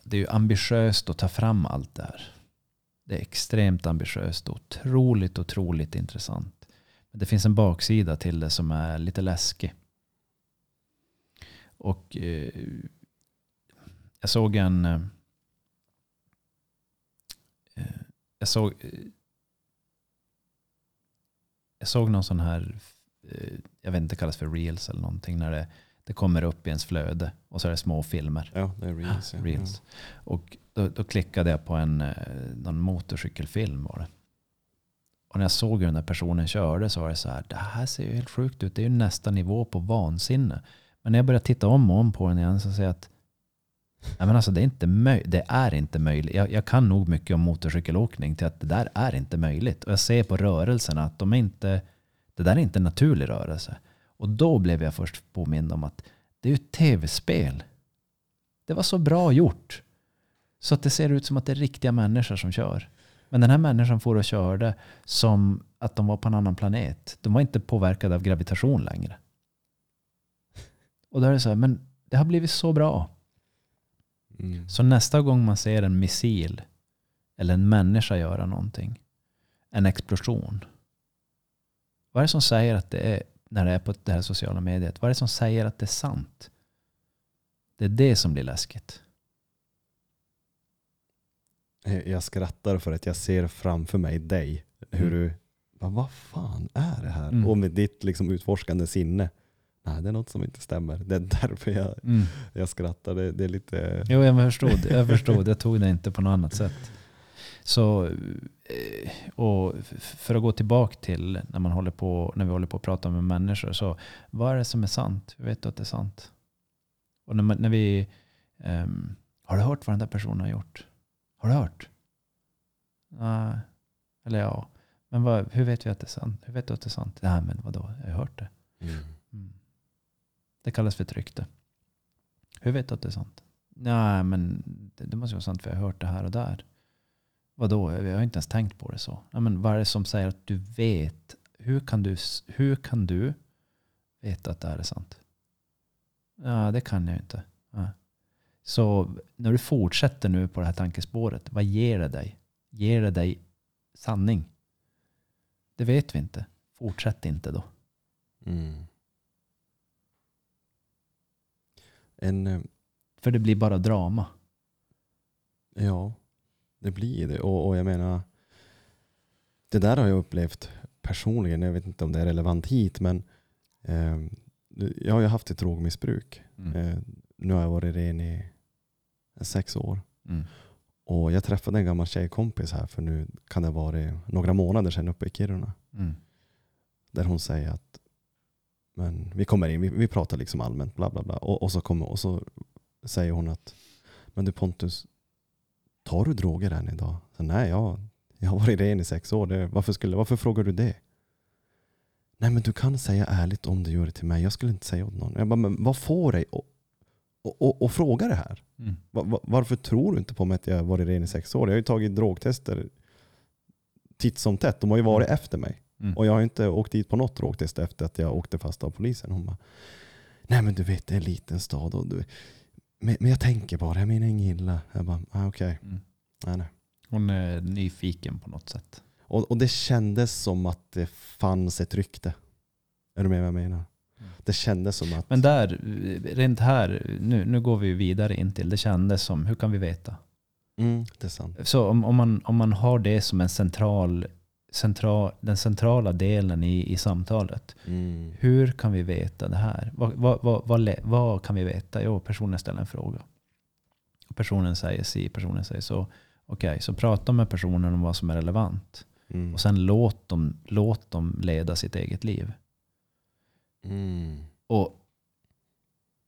det är ju ambitiöst att ta fram allt det här. Det är extremt ambitiöst och otroligt, otroligt intressant. Men det finns en baksida till det som är lite läskig. Och eh, jag såg en eh, eh jag såg eh, jag såg någon sån här eh, jag vet inte, det kallas för reels eller någonting när det, det kommer upp i ens flöde och så är det små filmer. Ja, det är reels. Ja. Reels. Och då, då klickade jag på en eh, någon motorcykelfilm var det. Och när jag såg hur den där personen körde så var det så här, det här ser ju helt sjukt ut. Det är ju nästa nivå på vansinne. Men när jag började titta om och om på den igen så säger jag att Nej, men alltså, det, är inte möj- det är inte möjligt. Jag, jag kan nog mycket om motorcykelåkning till att det där är inte möjligt. Och jag ser på rörelserna att de är inte, det där är inte en naturlig rörelse. Och då blev jag först påmind om att det är ju ett tv-spel. Det var så bra gjort. Så att det ser ut som att det är riktiga människor som kör. Men den här människan får och körde som att de var på en annan planet. De var inte påverkade av gravitation längre. Och då är det så här, men det har blivit så bra. Mm. Så nästa gång man ser en missil eller en människa göra någonting, en explosion. Vad är det som säger att det är, när det är på det här sociala mediet, vad är det som säger att det är sant? Det är det som blir läskigt. Jag skrattar för att jag ser framför mig dig. Hur Mm. du, vad, vad fan är det här? Mm. Och med ditt liksom utforskande sinne. Nej, det är något som inte stämmer. Det är därför jag, jag skrattar. Det, det är lite... Jo, jag förstod. Jag förstod. Jag tog det inte på något annat sätt. Så, eh, och för att gå tillbaka till när, man håller på, när vi håller på att prata med människor. Så vad är det som är sant? Hur vet du att det är sant? Och när, man, när vi... ehm, har du hört vad den där personen har gjort? Har du hört? Nej. Eller ja. Men vad, hur vet vi att det är sant? Hur vet du att det är sant? Nej, men vadå? Jag har hört det. Mm. Det kallas för ett rykte. Hur vet du att det är sant? Nej, men det, det måste vara sant för jag har hört det här och där. Vadå? Jag har inte ens tänkt på det så. Ja, men vad är det som säger att du vet? Hur kan du, hur kan du veta att det här är sant? Ja, det kan jag inte. Ja. Så när du fortsätter nu på det här tankespåret, vad ger det dig? Ger det dig sanning? Det vet vi inte. Fortsätt inte då. Mm. En, eh, För det blir bara drama. ja, det blir det. Och, och jag menar, det där har jag upplevt personligen. Jag vet inte om det är relevant hit, men eh, jag har ju haft ett drogmissbruk. Mm. Eh, nu har jag varit ren i sex år. Mm. Och jag träffade en gammal tjejkompis här för nu kan det vara några månader sedan uppe i Kiruna. Mm. Där hon säger att men vi kommer in, vi, vi pratar liksom allmänt, bla bla bla. Och, och, så kommer, och så säger hon att men du Pontus, tar du droger än idag? Så, Nej, jag, jag har varit ren i sex år. Det, varför, skulle, varför frågar du det? Nej men du kan säga ärligt om du gör det till mig. Jag skulle inte säga åt någon. Jag bara, men vad får dig att och, och, och fråga det här? Mm. Va- va- Varför tror du inte på mig att jag har varit ren i sex år? Jag har ju tagit drogtester titt som tätt. De har ju varit efter mig. Mm. Och jag har inte åkt dit på något drogtest efter att jag åkte fast av polisen. Hon bara, nej men du vet det är en liten stad. Och du, men, men jag tänker bara, jag menar inget illa. Jag bara, ah, okej. Mm. Nej, nej. Hon är nyfiken på något sätt. Och, och det kändes som att det fanns ett rykte. Är du med vad jag menar? Mm. Det kändes som att... Men där, rent här, nu, nu går vi vidare in till, det kändes som, hur kan vi veta? Mm, det är sant. Så om, om, man, om man har det som en central, central, den centrala delen i, i samtalet, Mm. hur kan vi veta det här? Vad, vad, vad, vad, kan vi veta? Jo, personen ställer en fråga. Personen säger si, personen säger så. Okej, så prata med personen om vad som är relevant. Mm. Och sen låt dem, låt dem leda sitt eget liv. Mm. Och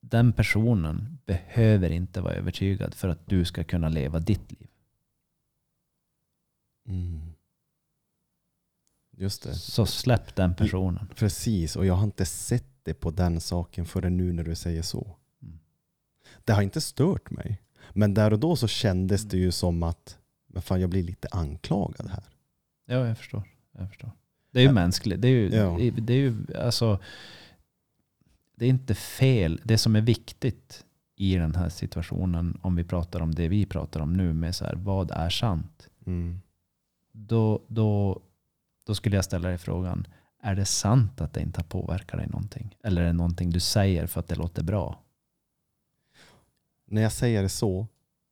den personen behöver inte vara övertygad för att du ska kunna leva ditt liv. Mm. Just det. Så släpp den personen. Precis, och jag har inte sett det på den saken förrän nu när du säger så. Mm. Det har inte stört mig. Men där och då så kändes det ju som att men fan, jag blir lite anklagad här. Ja, jag förstår. Jag förstår. Det är ju Ja. mänskligt. Det är ju, Ja. det är ju alltså, det är inte fel. Det som är viktigt i den här situationen, om vi pratar om det vi pratar om nu, med så här, vad är sant? Mm. Då, då, då skulle jag ställa dig frågan, är det sant att det inte har påverkat dig någonting? Eller är det någonting du säger för att det låter bra? När jag säger det så,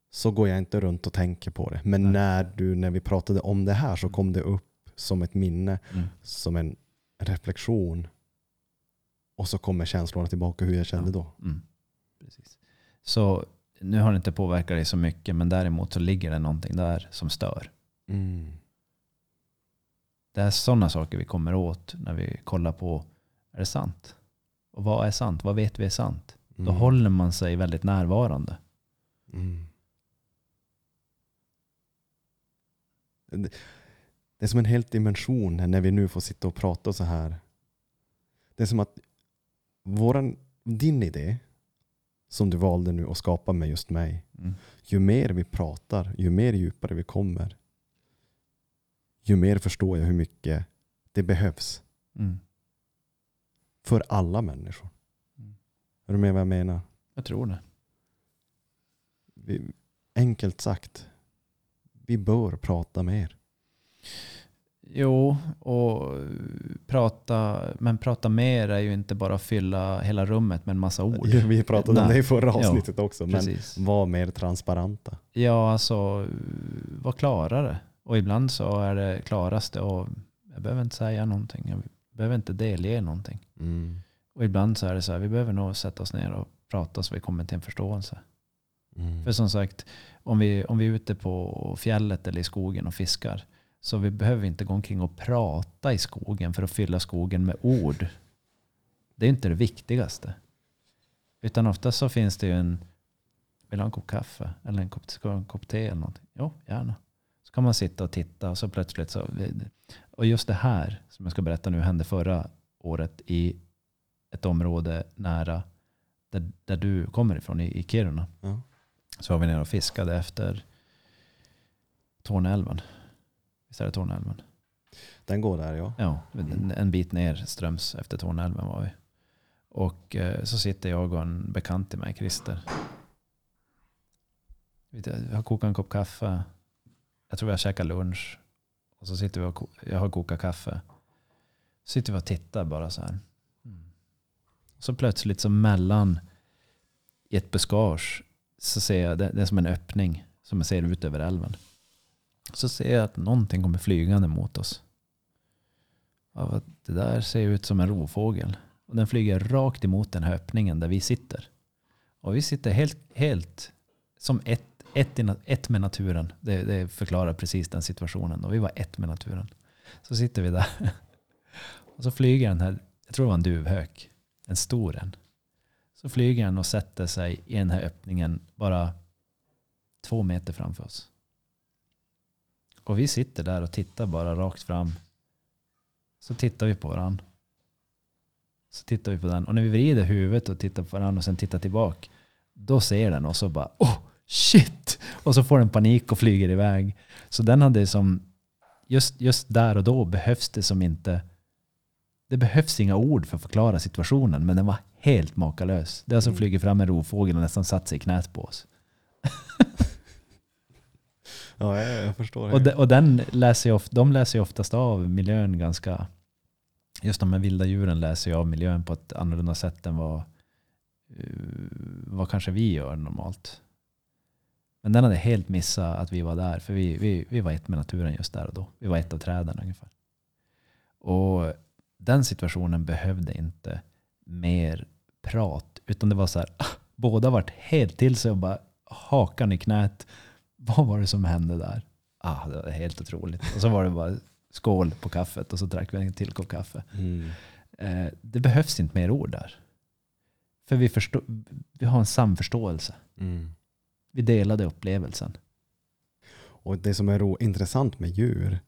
så går jag inte runt och tänker på det. Men Nej. när, du, när vi pratade om det här så kom det upp som ett minne, Mm. som en reflektion. Och så kommer känslorna tillbaka hur jag kände då. Mm. Precis. Så nu har det inte påverkat dig så mycket, men däremot så ligger det någonting där som stör. Mm. Det är sådana saker vi kommer åt när vi kollar på, är det sant? Och vad är sant? Vad vet vi är sant? Då Mm. håller man sig väldigt närvarande. Mm. Det, det är som en helt dimension när vi nu får sitta och prata så här. Det är som att våran, din idé som du valde nu att skapa med just mig. Mm. Ju mer vi pratar, ju mer djupare vi kommer. Ju mer förstår jag hur mycket det behövs Mm. för alla människor. Mm. Är du med vad jag menar? Jag tror det. Vi, enkelt sagt, vi bör prata mer. Jo, och prata, men prata mer är ju inte bara att fylla hela rummet med en massa ord. Vi pratade om Nej. det i förra avsnittet också. Men Precis. var mer transparenta. Ja, alltså var klarare. Och ibland så är det klaraste och jag behöver inte säga någonting. Jag behöver inte delge någonting. Mm. Och ibland så är det så här, vi behöver nog sätta oss ner och prata så vi kommer till en förståelse. Mm. För som sagt, om vi, om vi är ute på fjället eller i skogen och fiskar så vi behöver inte gå omkring och prata i skogen för att fylla skogen med ord. Det är inte det viktigaste. Utan ofta så finns det ju en, vill du ha en kopp kaffe? Eller en kopp, en kopp te eller någonting? Jo, gärna. Så kan man sitta och titta och så plötsligt så. Och just det här som jag ska berätta nu hände förra året i ett område nära där, där du kommer ifrån, i, i Kiruna. Ja. Så var vi nere och fiskade efter Torneälven. Visst är det Torneälven? Den går där ja. Ja, en, bit ner ströms efter Torneälven var vi. Och eh, så sitter jag och en bekant till mig, Christer. Jag har kokat en kopp kaffe. Jag tror vi har käkat lunch. Och så sitter vi och jag har kokat kaffe. Så sitter vi och tittar bara så här. Mm. Så plötsligt så mellan i ett buskage så ser jag, det, det är som en öppning som jag ser ut över älven. Så ser jag att någonting kommer flygande mot oss. Ja, det där ser ut som en rovfågel. Och den flyger rakt emot den här öppningen där vi sitter. Och vi sitter helt, helt som ett, ett, i ett med naturen. Det, det förklarar precis den situationen. Och vi var ett med naturen. Så sitter vi där. Och så flyger den här, jag tror det var en duvhök. En stor en. Så flyger den och sätter sig i den här öppningen bara två meter framför oss. Och vi sitter där och tittar bara rakt fram. Så tittar vi på varandra. Så tittar vi på den. Och när vi vrider huvudet och tittar på varandra och sen tittar tillbaka. Då ser den och så bara oh shit! Och så får den panik och flyger iväg. Så den hade som, just, just där och då behövs det som inte, det behövs inga ord för att förklara situationen. Men den var helt makalös. Det har alltså Mm. flugit fram en rovfågel och nästan satt sig i knät på oss. Ja, jag, jag förstår. Och, de, och den läser jag of, de läser ju oftast av miljön ganska... Just de här vilda djuren läser ju av miljön på ett annorlunda sätt än vad, eh, vad kanske vi gör normalt. Men den hade helt missat att vi var där. För vi, vi, vi var ett med naturen just där och då. Vi var ett av träden ungefär. Och den situationen behövde inte mer prat. Utan det var så här, båda vart helt till sig och bara hakan i knät. Vad var det som hände där? Ah, det var helt otroligt. Och så var det bara skål på kaffet och så drack vi en till kopp kaffe. Mm. Eh, det behövs inte mer ord där. För vi, förstå, vi har en samförståelse. Mm. Vi delade upplevelsen. Och det som är ro- intressant med djur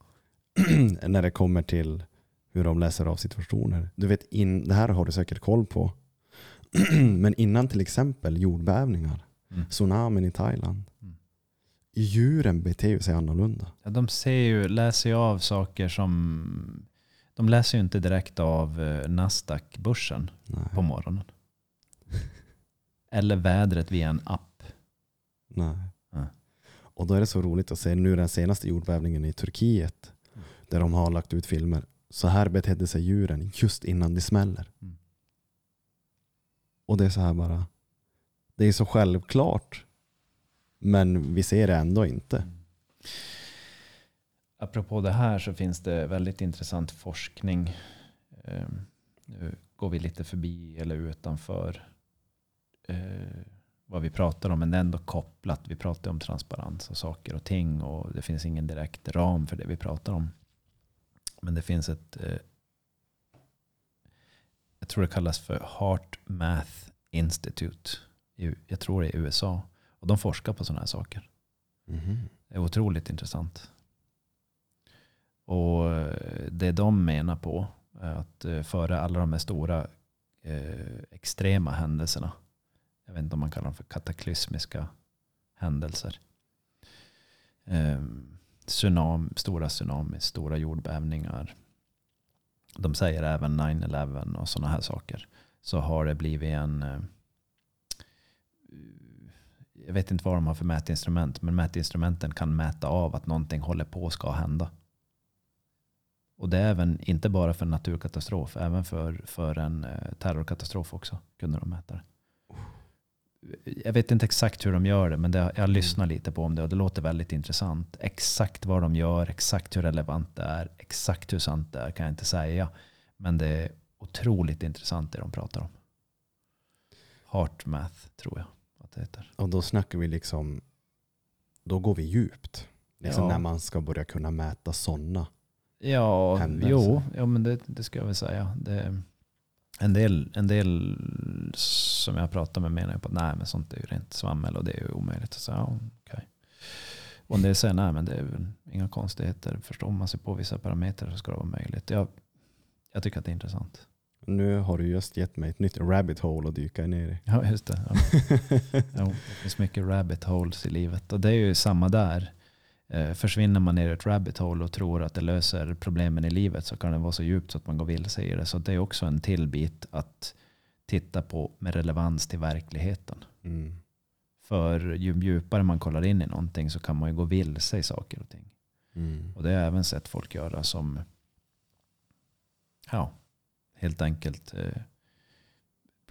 när det kommer till hur de läser av situationer. Du vet, in, det här har du säkert koll på. Men innan till exempel jordbävningar, Mm. tsunamin i Thailand. Mm. Djuren beter sig annorlunda. Ja, de ser ju, läser ju av saker som... De läser ju inte direkt av eh, Nasdaq-börsen på morgonen. Eller vädret via en app. Nej. Nej. Och då är det så roligt att se nu den senaste jordbävningen i Turkiet. Mm. Där de har lagt ut filmer. Så här betedde sig djuren just innan det smäller. Mm. Och det är så här bara. Det är så självklart. Men vi ser det ändå inte. Apropå det här så finns det väldigt intressant forskning. Eh, Nu går vi lite förbi eller utanför eh, vad vi pratar om. Men det är ändå kopplat. Vi pratar om transparens och saker och ting. Och det finns ingen direkt ram för det vi pratar om. Men det finns ett eh, jag tror det kallas för Heart Math Institute. i- Jag tror det är i USA. Och de forskar på sådana här saker. Mhm. Det är otroligt intressant. Och eh, det de menar på är att eh, före alla de här stora eh, extrema händelserna, jag vet inte om man kallar dem för kataklysmiska händelser. Eh, tsunami, stora tsunamis, stora jordbävningar. De säger även 9-11 och sådana här saker. Så har det blivit en eh, jag vet inte vad de har för mätinstrument, men mätinstrumenten kan mäta av att någonting håller på att ska hända. Och det är även, inte bara för naturkatastrof, även för, för en eh, terrorkatastrof också kunde de mäta det. Jag vet inte exakt hur de gör det, men det, jag lyssnar lite på om det och det låter väldigt intressant. Exakt vad de gör, exakt hur relevant det är, exakt hur sant det är kan jag inte säga. Men det är otroligt intressant det de pratar om. Heart math tror jag att det heter. Och då snackar vi liksom. Då går vi djupt. Liksom Ja. när man ska börja kunna mäta sådana. Ja, händelser. jo, ja, men det, det ska jag väl säga. Det, en, del, en del som jag pratar med menar ju på att nej, men sånt är ju rent svammel och det är ju omöjligt. Så, ja, okay. Och en del säger nej, men det är inga konstigheter. Förstår man sig på vissa parametrar så ska det vara möjligt. Jag, jag tycker att det är intressant. Nu har du just gett mig ett nytt rabbit hole att dyka ner i. Ja, just det. Ja. Jo, det finns mycket rabbit holes i livet. Och det är ju samma där. Eh, Försvinner man ner i ett rabbit hole och tror att det löser problemen i livet så kan det vara så djupt så att man går vilse i det. Så det är också en till bit att titta på med relevans till verkligheten. Mm. För ju djupare man kollar in i någonting så kan man ju gå vilse i saker och ting. Mm. Och det har jag även sett folk göra som ja, helt enkelt eh,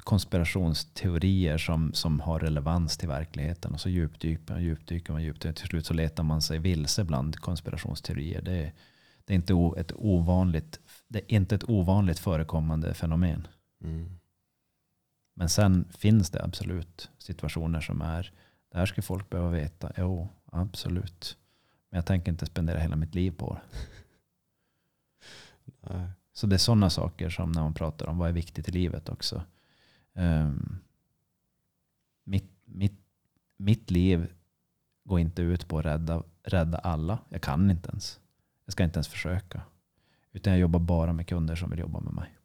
konspirationsteorier som, som har relevans till verkligheten. Och så djupdyker man, djupdyker man, djupdyker. Till slut så letar man sig vilse bland konspirationsteorier. Det är, det är, inte, ett ovanligt, det är inte ett ovanligt förekommande fenomen. Mm. Men sen finns det absolut situationer som är, det här ska folk behöva veta. Jo, absolut. Men jag tänker inte spendera hela mitt liv på det. Så det är sådana saker som när man pratar om vad är viktigt i livet också. Ehm, mitt, mitt, mitt liv går inte ut på att rädda, rädda alla. Jag kan inte ens. Jag ska inte ens försöka. Utan jag jobbar bara med kunder som vill jobba med mig.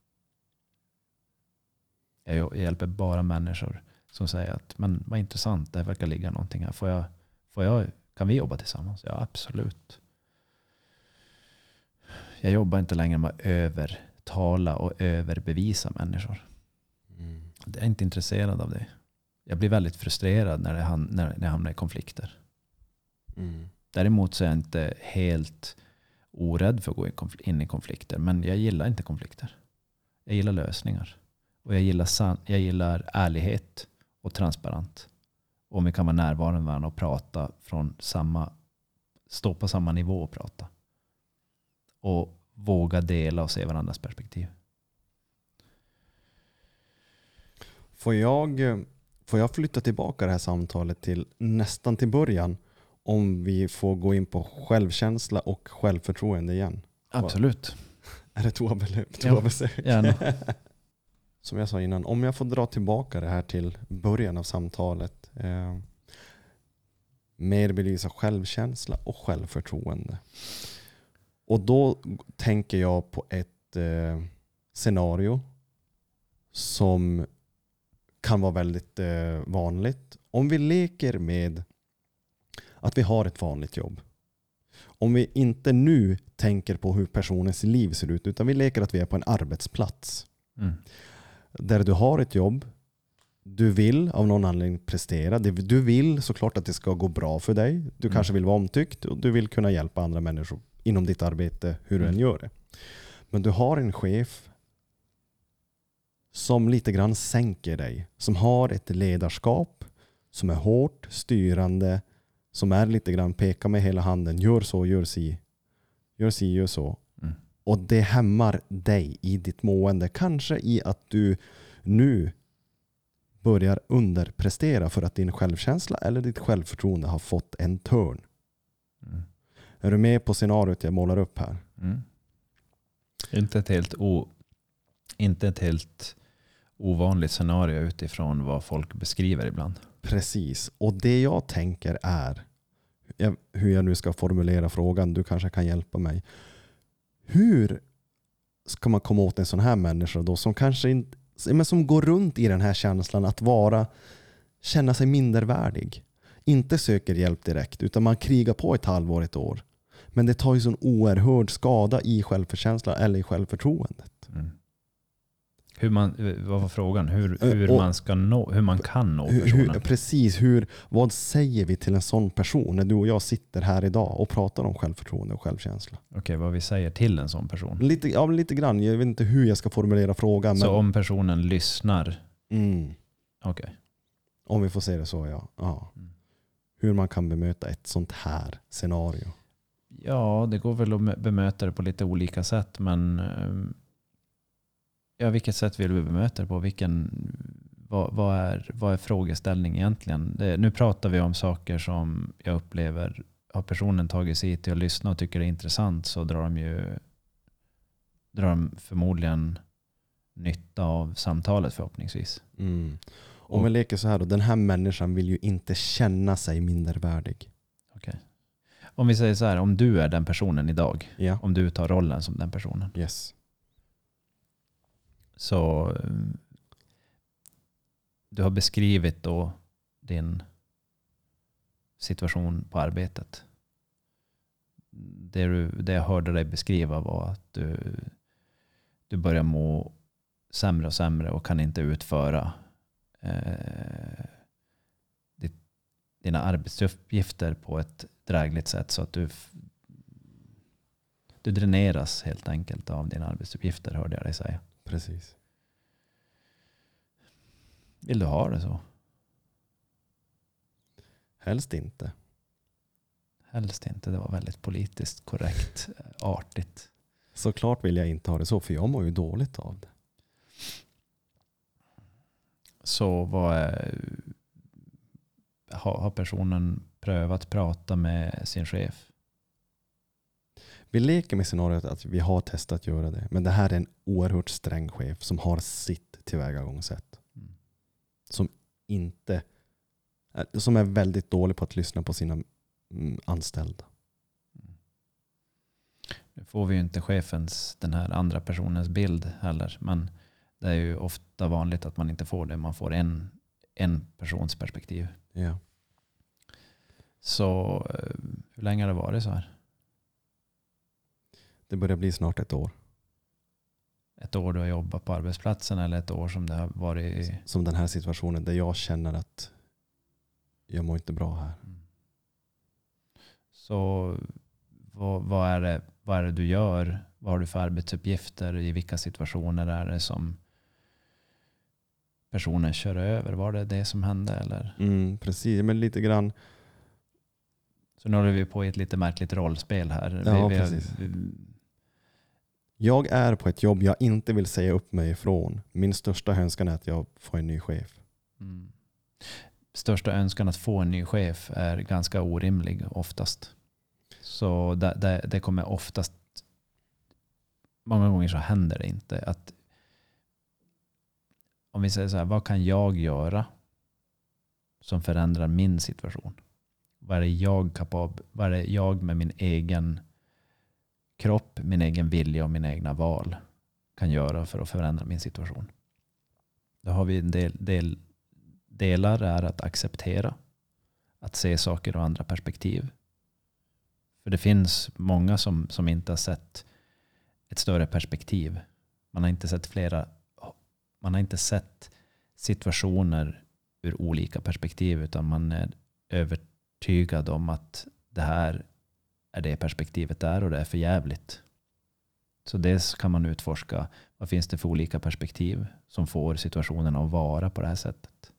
Jag, jag hjälper bara människor som säger att men vad intressant, det verkar ligga någonting här. Får jag, får jag, kan vi jobba tillsammans? Ja, absolut. Jag jobbar inte längre med att övertala och överbevisa människor. Jag är inte intresserad av det. Jag blir väldigt frustrerad när, det, när, jag hamnar i konflikter. Mm. Däremot så är jag inte helt orädd för att gå in i konflikter. Men jag gillar inte konflikter. Jag gillar lösningar. Och jag gillar, san- jag gillar ärlighet och transparent. Och om vi kan vara närvarande med varandra och prata från samma, stå på samma nivå och prata. Och våga dela och se varandras perspektiv. Får, jag, eh, får jag flytta tillbaka det här samtalet till nästan till början? Om vi får gå in på självkänsla och självförtroende igen. Absolut. Är det toabesök? Ja. Gärna. Som jag sa innan, om jag får dra tillbaka det här till början av samtalet. Eh, mer belysa självkänsla och självförtroende. Och då tänker jag på ett eh, scenario som kan vara väldigt eh, vanligt. Om vi leker med att vi har ett vanligt jobb. Om vi inte nu tänker på hur personens liv ser ut utan vi leker att vi är på en arbetsplats Mm. där du har ett jobb, du vill av någon anledning prestera, du vill såklart att det ska gå bra för dig, du Mm. kanske vill vara omtyckt och du vill kunna hjälpa andra människor inom ditt arbete hur du Mm. än gör det. Men du har en chef som lite grann sänker dig, som har ett ledarskap som är hårt, styrande, som är lite grann peka med hela handen, gör så, gör si, gör si, gör så. Mm. Och det hämmar dig i ditt mående. Kanske i att du nu börjar underprestera för att din självkänsla eller ditt självförtroende har fått en törn. Mm. Är du med på scenariot jag målar upp här? Mm. Inte, ett helt o, inte ett helt ovanligt scenario utifrån vad folk beskriver ibland. Precis. Och det jag tänker är, hur jag nu ska formulera frågan, du kanske kan hjälpa mig. Hur ska man komma åt en sån här människa då som kanske inte, men som går runt i den här känslan att vara, känna sig mindervärdig. Inte söker hjälp direkt utan man krigar på ett halvår, ett år. Men det tar ju sån oerhörd skada i självkänsla eller i självförtroendet. Mm. Hur man, vad var frågan? Hur, Eh, hur, och- man ska nå, hur man kan nå Hur, personen? hur, precis, hur, vad säger vi till en sån person när du och jag sitter här idag och pratar om självförtroende och självkänsla? Okej, vad vi säger till en sån person. Lite, ja, lite grann, jag vet inte hur jag ska formulera frågan. Så Men, om personen lyssnar, mm, okej. om vi får se det så ja. ja. Mm. Hur man kan bemöta ett sånt här scenario. Ja, det går väl att bemöta det på lite olika sätt, men ehm, ja, vilket sätt vill vi bemöta det på? Vilken, vad, vad, är, vad är frågeställning egentligen? Det, nu pratar vi om saker som jag upplever, har personen tagit sig hit till att lyssna och tycker det är intressant så drar de ju drar de förmodligen nytta av samtalet förhoppningsvis. Mm. Om Och- vi leker så här då, den här människan vill ju inte känna sig mindervärdig. Om vi säger så här, om du är den personen idag, Ja, om du tar rollen som den personen, yes. Så eh, du har beskrivit då din situation på arbetet. Det, du, det jag hörde dig beskriva var att du, du börjar må sämre och sämre och kan inte utföra eh, ditt, dina arbetsuppgifter på ett drägligt sätt så att du, du dräneras helt enkelt av dina arbetsuppgifter hörde jag dig säga. Precis. Vill du ha det så? Helst inte. Helst inte. Det var väldigt politiskt korrekt, eh, artigt. Såklart vill jag inte ha det så, för jag mår ju dåligt av det. Så vad är, har, har personen prövat prata med sin chef? Vi leker med scenariot att vi har testat att göra det. Men det här är en oerhört sträng chef som har sitt tillvägagångssätt. Mm. Som inte som är väldigt dålig på att lyssna på sina mm, anställda. Nu får vi ju inte chefens, den här andra personens bild heller. Men det är ju ofta vanligt att man inte får det. Man får en, en persons perspektiv. Ja. Så eh, hur länge har det varit så här? Det börjar bli snart ett år. Ett år du har jobbat på arbetsplatsen eller ett år som det har varit i... Som den här situationen där jag känner att jag mår inte bra här. Mm. Så vad, vad, är det, vad är det du gör? Vad har du för arbetsuppgifter? I vilka situationer är det som personen kör över? Var det det som hände? Eller? Mm, precis, men lite grann. Så nu håller vi på i ett lite märkligt rollspel här. Ja, vi, vi, precis. vi, jag är på ett jobb jag inte vill säga upp mig ifrån. Min största önskan är att jag får en ny chef. mm. Största önskan att få en ny chef är ganska orimlig oftast. Så det, det, det kommer oftast många gånger så händer det inte. Att om vi säger så här, vad kan jag göra som förändrar min situation? Vad är jag kapabel, vad är jag med min egen kropp, min egen vilja och mina egna val kan göra för att förändra min situation? Då har vi en del, del delar är att acceptera, att se saker ur andra perspektiv. För det finns många som, som inte har sett ett större perspektiv. Man har inte sett flera, man har inte sett situationer ur olika perspektiv utan man är övertygad om att det här är det perspektivet där och det är för jävligt. Så dels kan man utforska vad finns det för olika perspektiv som får situationen att vara på det här sättet.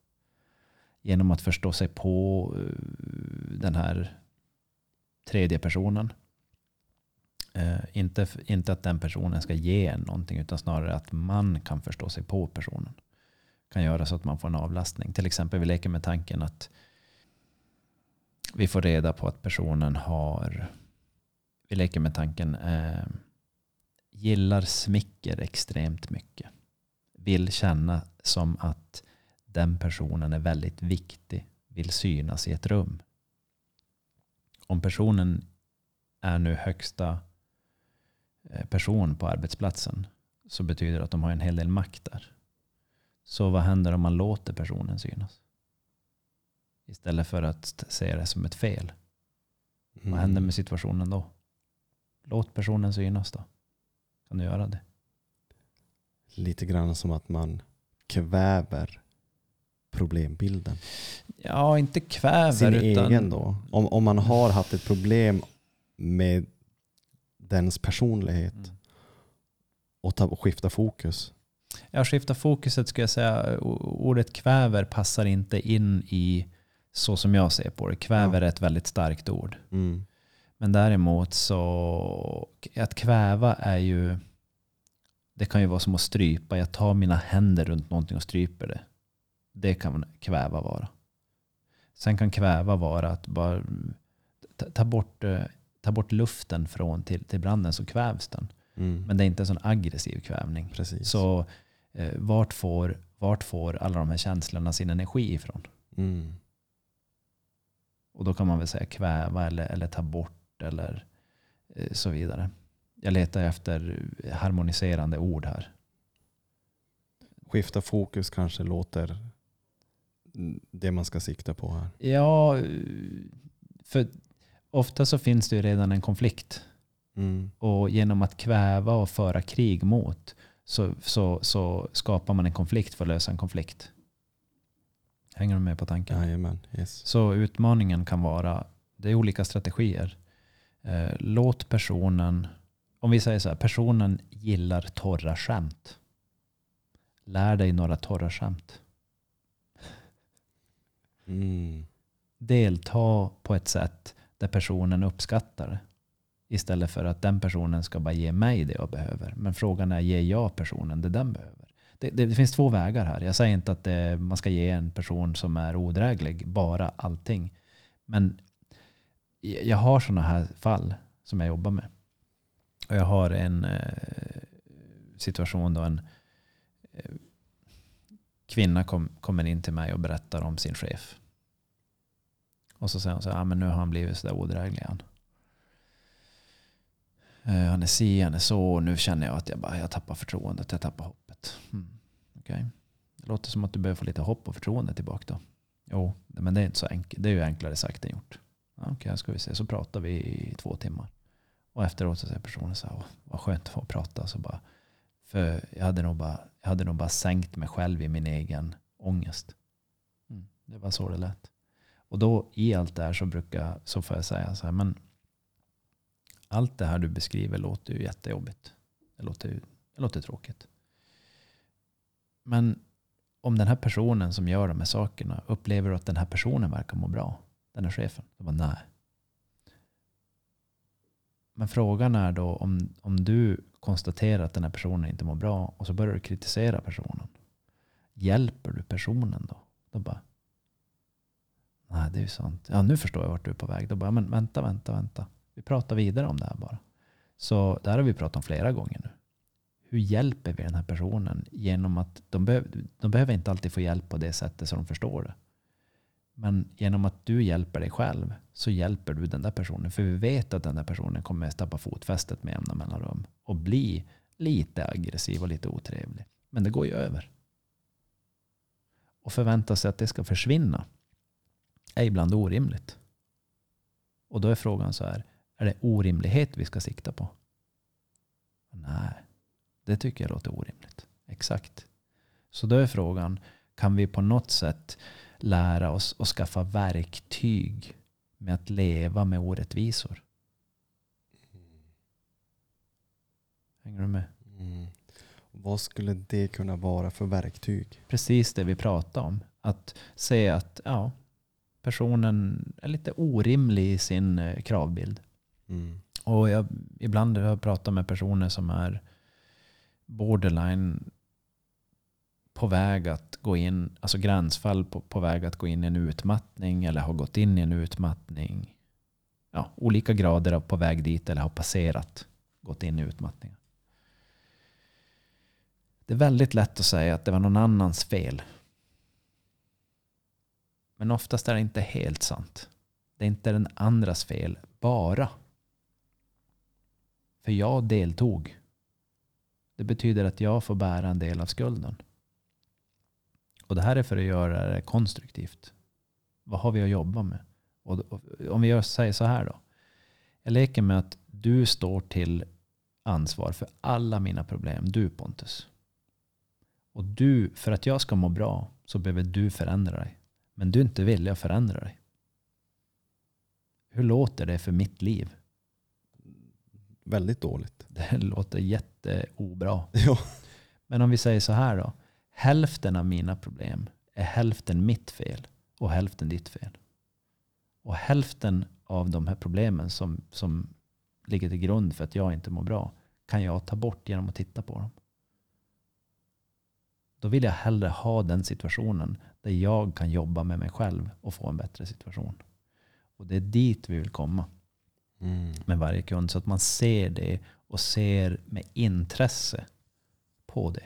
Genom att förstå sig på eh, den här tredje personen. Eh, inte, inte att den personen ska ge en någonting utan snarare att man kan förstå sig på personen. Kan göra så att man får en avlastning. Till exempel vi leker med tanken att vi får reda på att personen har, vi leker med tanken, eh, gillar smicker extremt mycket. Vill känna som att den personen är väldigt viktig, vill synas i ett rum. Om personen är nu högsta eh, person på arbetsplatsen så betyder det att de har en hel del makt där. Så vad händer om man låter personen synas? Istället för att se det som ett fel. Mm. Vad händer med situationen då? Låt personen synas då. Kan du göra det? Lite grann som att man kväver problembilden. Ja, inte kväver. Sin utan... egen då. Om, om man har haft ett problem med dens personlighet mm. och, ta, och skifta fokus. Ja, skifta fokuset skulle jag säga. Ordet kväver passar inte in i så som jag ser på det. Kväver ja. är ett väldigt starkt ord. Mm. Men däremot så, att kväva är ju, det kan ju vara som att strypa. Jag tar mina händer runt någonting och stryper det. Det kan kväva vara. Sen kan kväva vara att bara ta bort, eh, ta bort luften från till, till branden så kvävs den. Mm. Men det är inte en sån aggressiv kvävning. Precis. Så eh, vart, får, vart får alla de här känslorna sin energi ifrån? Mm. Och då kan man väl säga kväva eller, eller ta bort eller eh, så vidare. Jag letar efter harmoniserande ord här. Skifta fokus kanske låter det man ska sikta på här? Ja, för ofta så finns det ju redan en konflikt. Mm. Och genom att kväva och föra krig mot så, så, så skapar man en konflikt för att lösa en konflikt. Hänger du med på tanken? Jajamän, yes. Så utmaningen kan vara, det är olika strategier. Eh, låt personen, om vi säger så här, personen gillar torra skämt. Lär dig några torra skämt. Mm. Delta på ett sätt där personen uppskattar det. Istället för att den personen ska bara ge mig det jag behöver. Men frågan är, ger jag personen det den behöver? Det, det, det finns två vägar här. Jag säger inte att det, man ska ge en person som är odräglig bara allting. Men jag har sådana här fall som jag jobbar med. Och jag har en eh, situation då en eh, kvinna kom, kommer in till mig och berättar om sin chef. Och så säger hon så här, ah, men nu har han blivit så där odräglig igen. Uh, eh, han är si, han är så och nu känner jag att jag, bara, jag tappar förtroendet, jag tappar hoppet. Mm. Okay. Det låter som att du behöver få lite hopp och förtroende tillbaka då. Jo, men det är inte så enkelt. Det är ju enklare sagt än gjort. Okej, okay, ska vi se. Så pratar vi i två timmar. Och efteråt så säger personen så här, vad skönt att få prata. Så bara, för jag hade, nog bara, jag hade nog bara sänkt mig själv i min egen ångest. Mm. Det var så det lät. Och då i allt det här så brukar så får jag säga så här, men allt det här du beskriver låter ju jättejobbigt. Det låter, det låter tråkigt. Men om den här personen som gör de här sakerna upplever att den här personen verkar må bra, den här chefen, Jag bara nej. Men frågan är då om, om du konstaterar att den här personen inte mår bra och så börjar du kritisera personen. Hjälper du personen då? Då bara, nej det är ju sant. Ja nu förstår jag vart du är på väg. Då bara, men vänta, vänta, vänta. Vi pratar vidare om det här bara. Så det här har vi pratat om flera gånger nu. hur hjälper vi den här personen genom att de, be de behöver inte alltid få hjälp på det sättet så de förstår det. Men genom att du hjälper dig själv så hjälper du den där personen. För vi vet att den där personen kommer att tappa fotfästet med jämna mellanrum och bli lite aggressiv och lite otrevlig. Men det går ju över. Och förvänta sig att det ska försvinna är ibland orimligt. Och då är frågan så här, är det orimlighet vi ska sikta på? Nej, det tycker jag låter orimligt. Exakt. Så då är frågan, kan vi på något sätt lära oss och skaffa verktyg med att leva med orättvisor? Hänger du med? Mm. Vad skulle det kunna vara för verktyg? Precis det vi pratade om. Att se att ja, personen är lite orimlig i sin eh, kravbild. Mm. Och jag, ibland har jag pratat med personer som är borderline på väg att gå in, alltså gränsfall på, på väg att gå in i en utmattning eller har gått in i en utmattning. Ja, olika grader av på väg dit eller har passerat, gått in i utmattningen. Det är väldigt lätt att säga att det var någon annans fel. Men oftast är det inte helt sant. Det är inte den andras fel bara. För jag deltog. Det betyder att jag får bära en del av skulden. Och det här är för att göra det konstruktivt. Vad har vi att jobba med? Och om vi säger så här då. Jag leker med att du står till ansvar för alla mina problem. Du Pontus. Och du, för att jag ska må bra så behöver du förändra dig. Men du är inte villig att förändra dig. Hur låter det för mitt liv? Väldigt dåligt. Det låter jätteobra. Ja. Men om vi säger så här då. Hälften av mina problem är hälften mitt fel och hälften ditt fel. Och hälften av de här problemen som, som ligger till grund för att jag inte mår bra kan jag ta bort genom att titta på dem. Då vill jag hellre ha den situationen där jag kan jobba med mig själv och få en bättre situation. Och det är dit vi vill komma Mm. med varje kund. Så att man ser det och ser med intresse på det.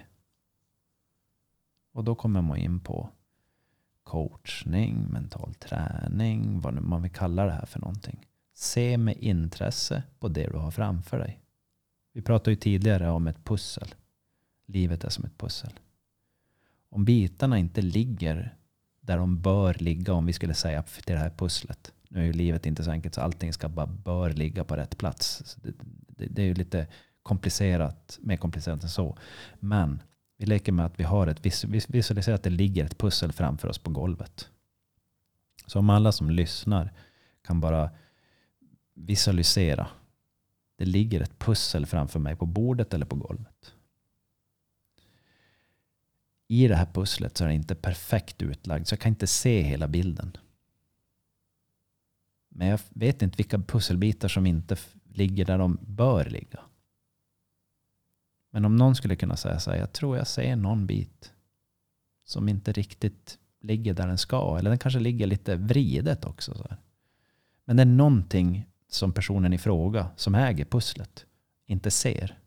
Och då kommer man in på coachning, mental träning, vad nu man vill kalla det här för någonting. Se med intresse på det du har framför dig. Vi pratade ju tidigare om ett pussel. Livet är som ett pussel. Om bitarna inte ligger där de bör ligga, om vi skulle säga till det här pusslet. Nu är ju livet inte så enkelt så allting ska bara bör ligga på rätt plats. Det, det, det är ju lite komplicerat, mer komplicerat än så. Men vi leker med att vi har ett vis- visualiserar att det ligger ett pussel framför oss på golvet. Så om alla som lyssnar kan bara visualisera. Det ligger ett pussel framför mig på bordet eller på golvet. I det här pusslet så är det inte perfekt utlagd så jag kan inte se hela bilden. Men jag vet inte vilka pusselbitar som inte ligger där de bör ligga. Men om någon skulle kunna säga så här, jag tror jag ser någon bit som inte riktigt ligger där den ska. Eller den kanske ligger lite vridet också. Så här. Men det är någonting som personen i fråga som äger pusslet inte ser.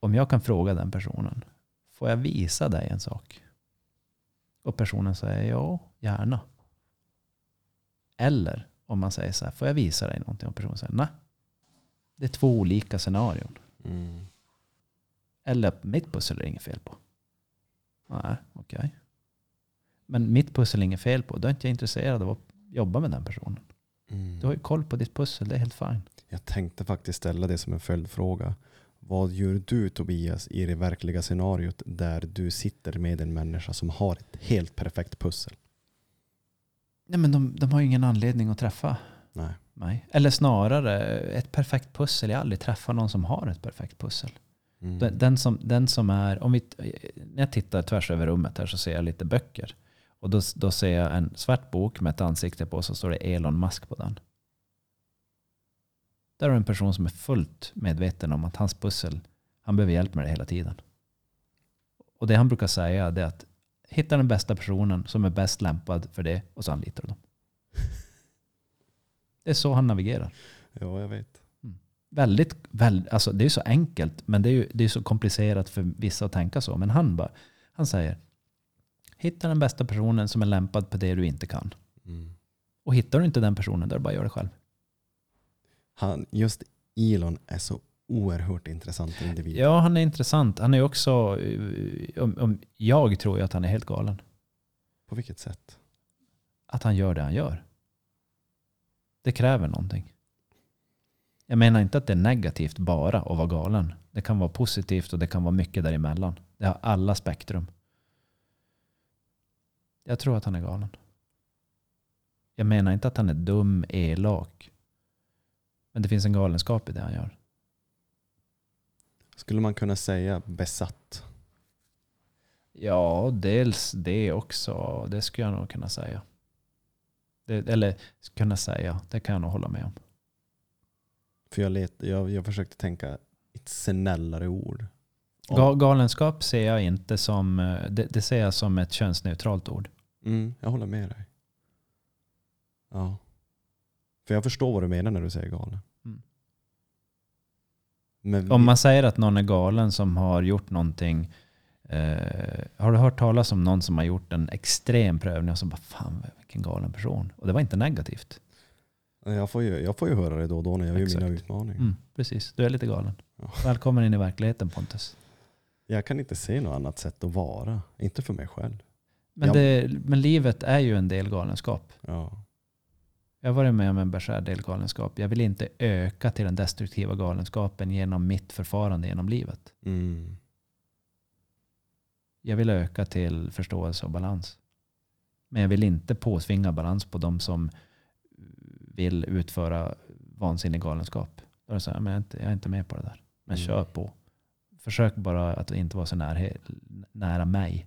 Om jag kan fråga den personen, får jag visa dig en sak? Och personen säger ja, gärna. Eller om man säger så här, får jag visa dig någonting? Och personen säger nej. Det är två olika scenarion. Mm. Eller mitt pussel är det inget fel på. Nej, okej. Men mitt pussel är inget fel på. Då är inte jag intresserad av att jobba med den personen. Mm. Du har ju koll på ditt pussel, det är helt fine. Jag tänkte faktiskt ställa det som en följdfråga. Vad gör du Tobias i det verkliga scenariot där du sitter med en människa som har ett helt perfekt pussel? Nej, men de, de har ju ingen anledning att träffa Nej. Mig. Eller snarare, ett perfekt pussel. Jag har aldrig träffat någon som har ett perfekt pussel. Mm. Den, den, som, den som är, om vi, när jag tittar tvärs över rummet här så ser jag lite böcker. Och då, då ser jag en svart bok med ett ansikte på och så står det Elon Musk på den. Där är en person som är fullt medveten om att hans pussel, han behöver hjälp med det hela tiden. Och det han brukar säga är att hitta den bästa personen som är bäst lämpad för det och så anlitar du dem. Det är så han navigerar. Ja, jag vet. Väldigt, väl, alltså det är så enkelt, men det är, ju, det är så komplicerat för vissa att tänka så. Men han, bara, han säger, hitta den bästa personen som är lämpad på det du inte kan. Mm. Och hittar du inte den personen, då bara göra det själv. Han, just Elon är så oerhört intressant individ. Ja, han är intressant. Han är också, om, om, jag tror ju att han är helt galen. På vilket sätt? Att han gör det han gör. Det kräver någonting. Jag menar inte att det är negativt bara att vara galen. Det kan vara positivt och det kan vara mycket däremellan. Det har alla spektrum. Jag tror att han är galen. Jag menar inte att han är dum, elak. Men det finns en galenskap i det han gör. Skulle man kunna säga besatt? Ja, dels det också. Det skulle jag nog kunna säga. Det, eller kunna säga, det kan jag nog hålla med om. För jag, let, jag, jag försökte tänka ett snällare ord. Om- Ga- Galenskap ser jag inte som, eh, det, det ser jag som ett könsneutralt ord. Mm, jag håller med dig. Ja. För jag förstår vad du menar när du säger galen. Mm. Om vi- man säger att någon är galen som har gjort någonting. Eh, har du hört talas om någon som har gjort en extrem prövning och så bara fan vilken galen person. Och det var inte negativt. jag, får ju, jag får ju höra det då och då när jag gör mina utmaningar. Mm, precis, du är lite galen. Ja. Välkommen in i verkligheten Pontus. Jag kan inte se något annat sätt att vara. Inte för mig själv. Men, Ja. det, men livet är ju en del galenskap. Ja. Jag har varit med om en beskär del galenskap. Jag vill inte öka till den destruktiva galenskapen genom mitt förfarande genom livet. Mm. Jag vill öka till förståelse och balans. Men jag vill inte påtvinga balans på de som vill utföra vansinnig galenskap. Då är det så här, men jag, är inte, jag är inte med på det där. Men Mm. kör på. Försök bara att inte vara så nära, nära mig.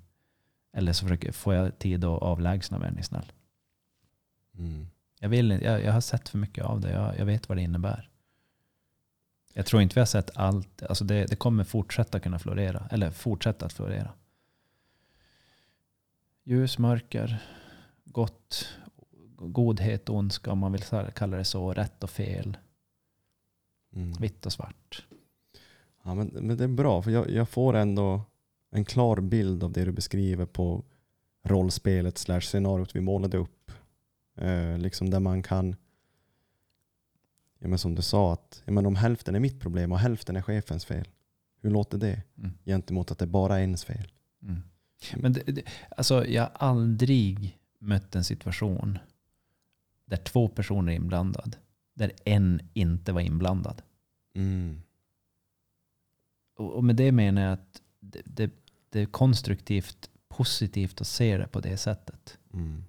Eller så försöker, får jag tid att avlägsna mig, är ni snäll. Mm. Jag, vill, jag, jag har sett för mycket av det. Jag, jag vet vad det innebär. Jag tror inte vi har sett allt. Alltså det, det kommer fortsätta kunna florera. Eller fortsätta att florera. Ljus, mörker, gott, godhet, ondska om man vill kalla det så. Rätt och fel, Mm. vitt och svart. Ja, men, men det är bra, för jag, jag får ändå en klar bild av det du beskriver på rollspelet slash scenariot vi målade upp. Eh, liksom där man kan, ja, men som du sa, att ja, men om hälften är mitt problem och hälften är chefens fel. Hur låter det Mm. gentemot att det bara är ens fel? Mm. Men det, det, alltså jag har aldrig mött en situation där två personer är inblandade. Där en inte var inblandad. Mm. Och och med det menar jag att det, det, det är konstruktivt positivt att se det på det sättet. Mm.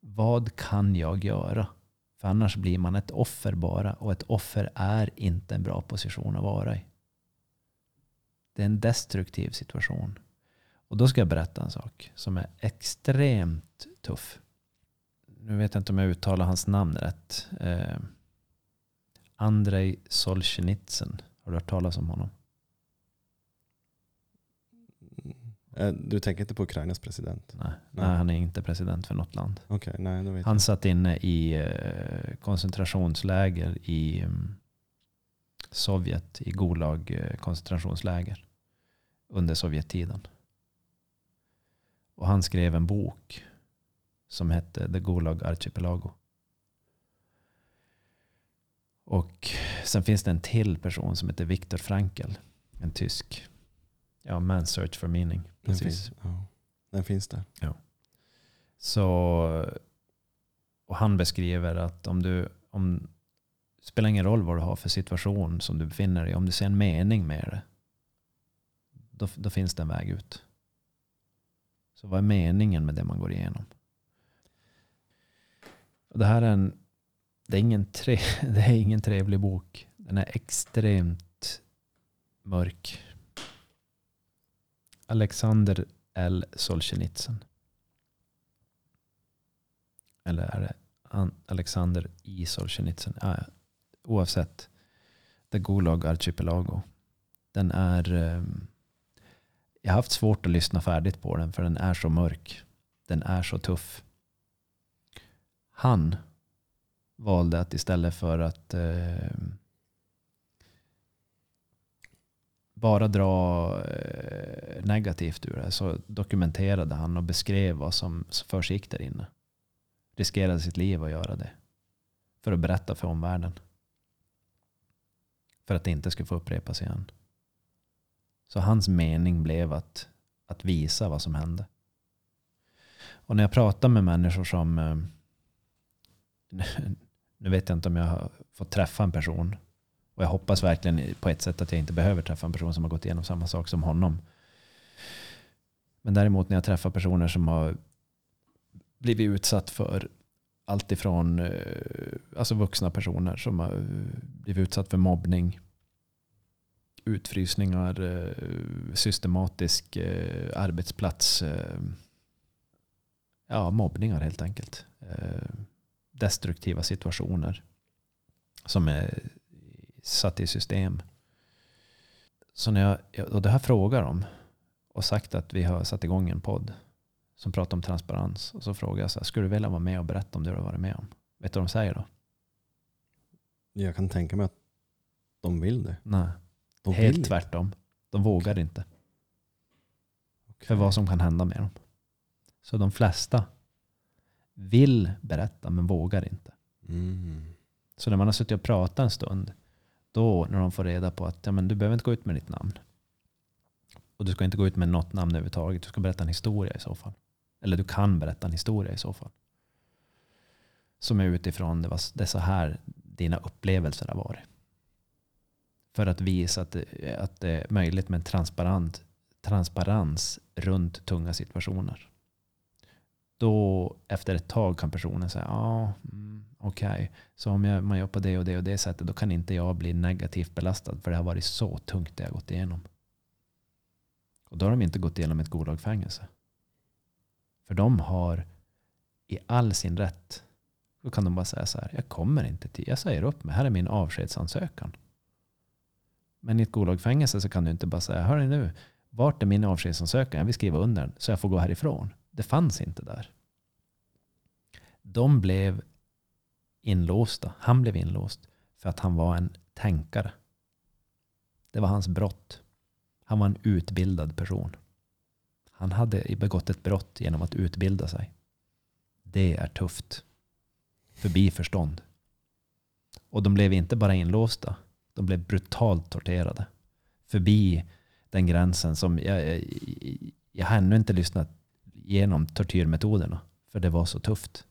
Vad kan jag göra? För annars blir man ett offer bara. Och ett offer är inte en bra position att vara i. Det är en destruktiv situation. Och då ska jag berätta en sak som är extremt tuff. Nu vet jag inte om jag uttalar hans namn rätt. Eh, Andrei Solzhenitsyn. Har du hört talas om honom? Eh, Du tänker inte på Ukrainas president? Nej, Nej. Nej han är inte president för något land. Okej, nej då vet Han jag. satt inne i eh, koncentrationsläger i mm, Sovjet, i Gulag eh, koncentrationsläger under Sovjettiden. Och han skrev en bok som hette The Gulag Archipelago. Och sen finns det en till person som heter Viktor Frankl, en tysk. Ja, Man's Search for Meaning. Den Precis. finns, ja. Den finns där. Så, och han beskriver att om du, om, spelar ingen roll vad du har för situation som du befinner dig i, om du ser en mening med det, då, då finns det en väg ut. Så vad är meningen med det man går igenom? Och det här är en, det är ingen, tre, det är ingen trevlig bok. Den är extremt mörk. Alexander L. Solzhenitsyn. Eller är det Alexander I. Solzhenitsyn? Ah, ja. Oavsett. The Gulag Archipelago. Den är... um, jag har haft svårt att lyssna färdigt på den för den är så mörk. Den är så tuff. Han valde att istället för att eh, bara dra eh, negativt ur det så dokumenterade han och beskrev vad som försiggick där inne. Riskerade sitt liv att göra det. För att berätta för omvärlden. För att det inte skulle få upprepas igen. Så hans mening blev att, att visa vad som hände. Och när jag pratar med människor som... Eh, nu vet jag inte om jag har fått träffa en person. Och jag hoppas verkligen på ett sätt att jag inte behöver träffa en person som har gått igenom samma sak som honom. Men däremot när jag träffar personer som har blivit utsatt för allt ifrån eh, alltså vuxna personer som har blivit utsatt för mobbning, utfrysningar, eh, systematisk eh, arbetsplats, eh, ja, mobbningar helt enkelt. Destruktiva situationer som är satt i system. Så när jag, och det här frågar om och sagt att vi har satt igång en podd som pratar om transparens. Och så frågar jag så här, skulle du vilja vara med och berätta om det du har varit med om? Vet du vad de säger då? Jag kan tänka mig att de vill det. Nej, De helt vill tvärtom. De vågar inte. Okej. För vad som kan hända med dem. Så de flesta vill berätta men vågar inte. Mm. Så när man har suttit och pratat en stund, då när de får reda på att ja, men du behöver inte gå ut med ditt namn. Och du ska inte gå ut med något namn överhuvudtaget. Du ska berätta en historia i så fall. Eller du kan berätta en historia i så fall. Som är utifrån det, var, det är så här dina upplevelser har varit. För att visa att det, att det är möjligt med en transparent, transparens runt tunga situationer. Då efter ett tag kan personen säga ja, ah, okej. Så om jag, man gör på det och det och det sättet då kan inte jag bli negativt belastad för det har varit så tungt det jag gått igenom. Och då har de inte gått igenom ett godlagfängelse. För de har i all sin rätt, då kan de bara säga så här, jag kommer inte till, jag säger upp mig, här är min avskedsansökan. Men i ett godlagfängelse så kan du inte bara säga, hörni nu, vart är min avskedsansökan? Jag vill skriva under den så jag får gå härifrån. Det fanns inte där. De blev inlåsta, han blev inlåst för att han var en tänkare. Det var hans brott. Han var en utbildad person. Han hade begått ett brott genom att utbilda sig. Det är tufft. Förbi förstånd. Och de blev inte bara inlåsta. De blev brutalt torterade. Förbi den gränsen som jag, jag, jag har ännu inte lyssnat igenom tortyrmetoderna. För det var så tufft.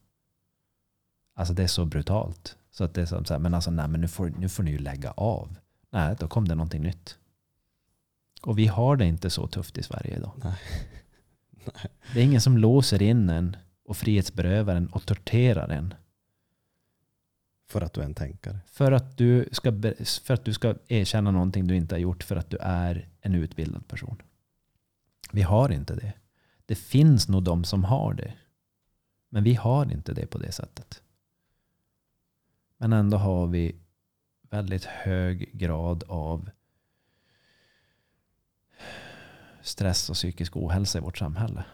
Alltså det är så brutalt. Så att det är som så här, men alltså nej, men nu får, nu får ni ju lägga av. Nej, då kom det någonting nytt. Och vi har det inte så tufft i Sverige idag. Nej. Det är ingen som låser in en och frihetsberövar en och torterar en. För att du är en tänkare. För att, du ska, för att du ska erkänna någonting du inte har gjort för att du är en utbildad person. Vi har inte det. Det finns nog de som har det. Men vi har inte det på det sättet. Men ändå har vi väldigt hög grad av stress och psykisk ohälsa i vårt samhälle.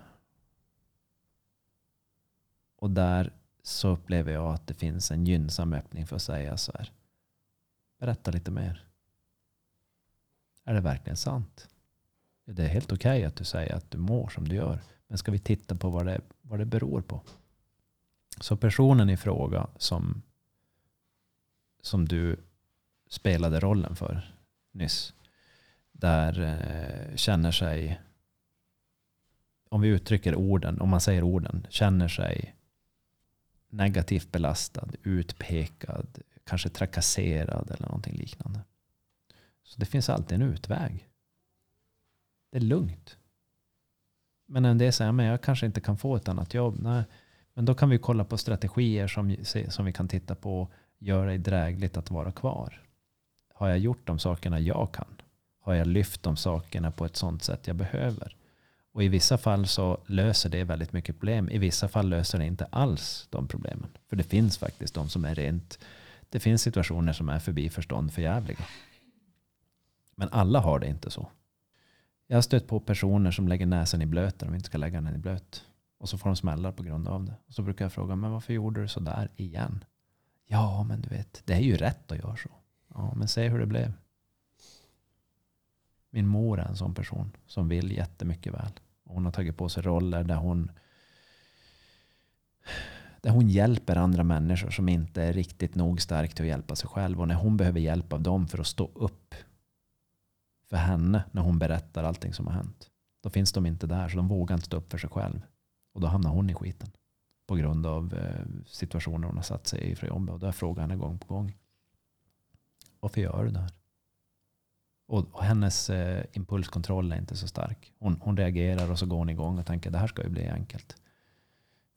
Och där så upplever jag att det finns en gynnsam öppning för att säga så här. Berätta lite mer. Är det verkligen sant? Det är helt okej att du säger att du mår som du gör. Men ska vi titta på vad det, vad det beror på? Så personen i fråga som, som du spelade rollen för nyss. Där eh, känner sig, om vi uttrycker orden, om man säger orden, känner sig negativt belastad, utpekad, kanske trakasserad eller någonting liknande. Så det finns alltid en utväg. Det är lugnt. Men en del säger, men jag kanske inte kan få ett annat jobb. Nej, men då kan vi kolla på strategier som, som vi kan titta på, gör det drägligt att vara kvar. Har jag gjort de sakerna jag kan? Har jag lyft de sakerna på ett sånt sätt jag behöver? Och i vissa fall så löser det väldigt mycket problem. I vissa fall löser det inte alls de problemen. För det finns faktiskt de som är rent, det finns situationer som är förbi förstånd för jävliga. Men alla har det inte så. Jag har stött på personer som lägger näsan i blöt där de inte ska lägga den i blöt. Och så får de smällar på grund av det. Och så brukar jag fråga, men varför gjorde du så där igen? Ja, men du vet, det är ju rätt att göra så. Ja, men se hur det blev. Min mor är en sån person som vill jättemycket väl. Hon har tagit på sig roller där hon där hon hjälper andra människor som inte är riktigt nog stark till att hjälpa sig själv. Och när hon behöver hjälp av dem för att stå upp för henne när hon berättar allting som har hänt. Då finns de inte där så de vågar inte stå upp för sig själv. Och då hamnar hon i skiten. På grund av eh, situationer hon har satt sig i för jobbet. Och då frågar henne gång på gång. Varför gör du det här? Och, och hennes eh, impulskontroll är inte så stark. Hon, hon reagerar och så går hon igång och tänker det här ska ju bli enkelt.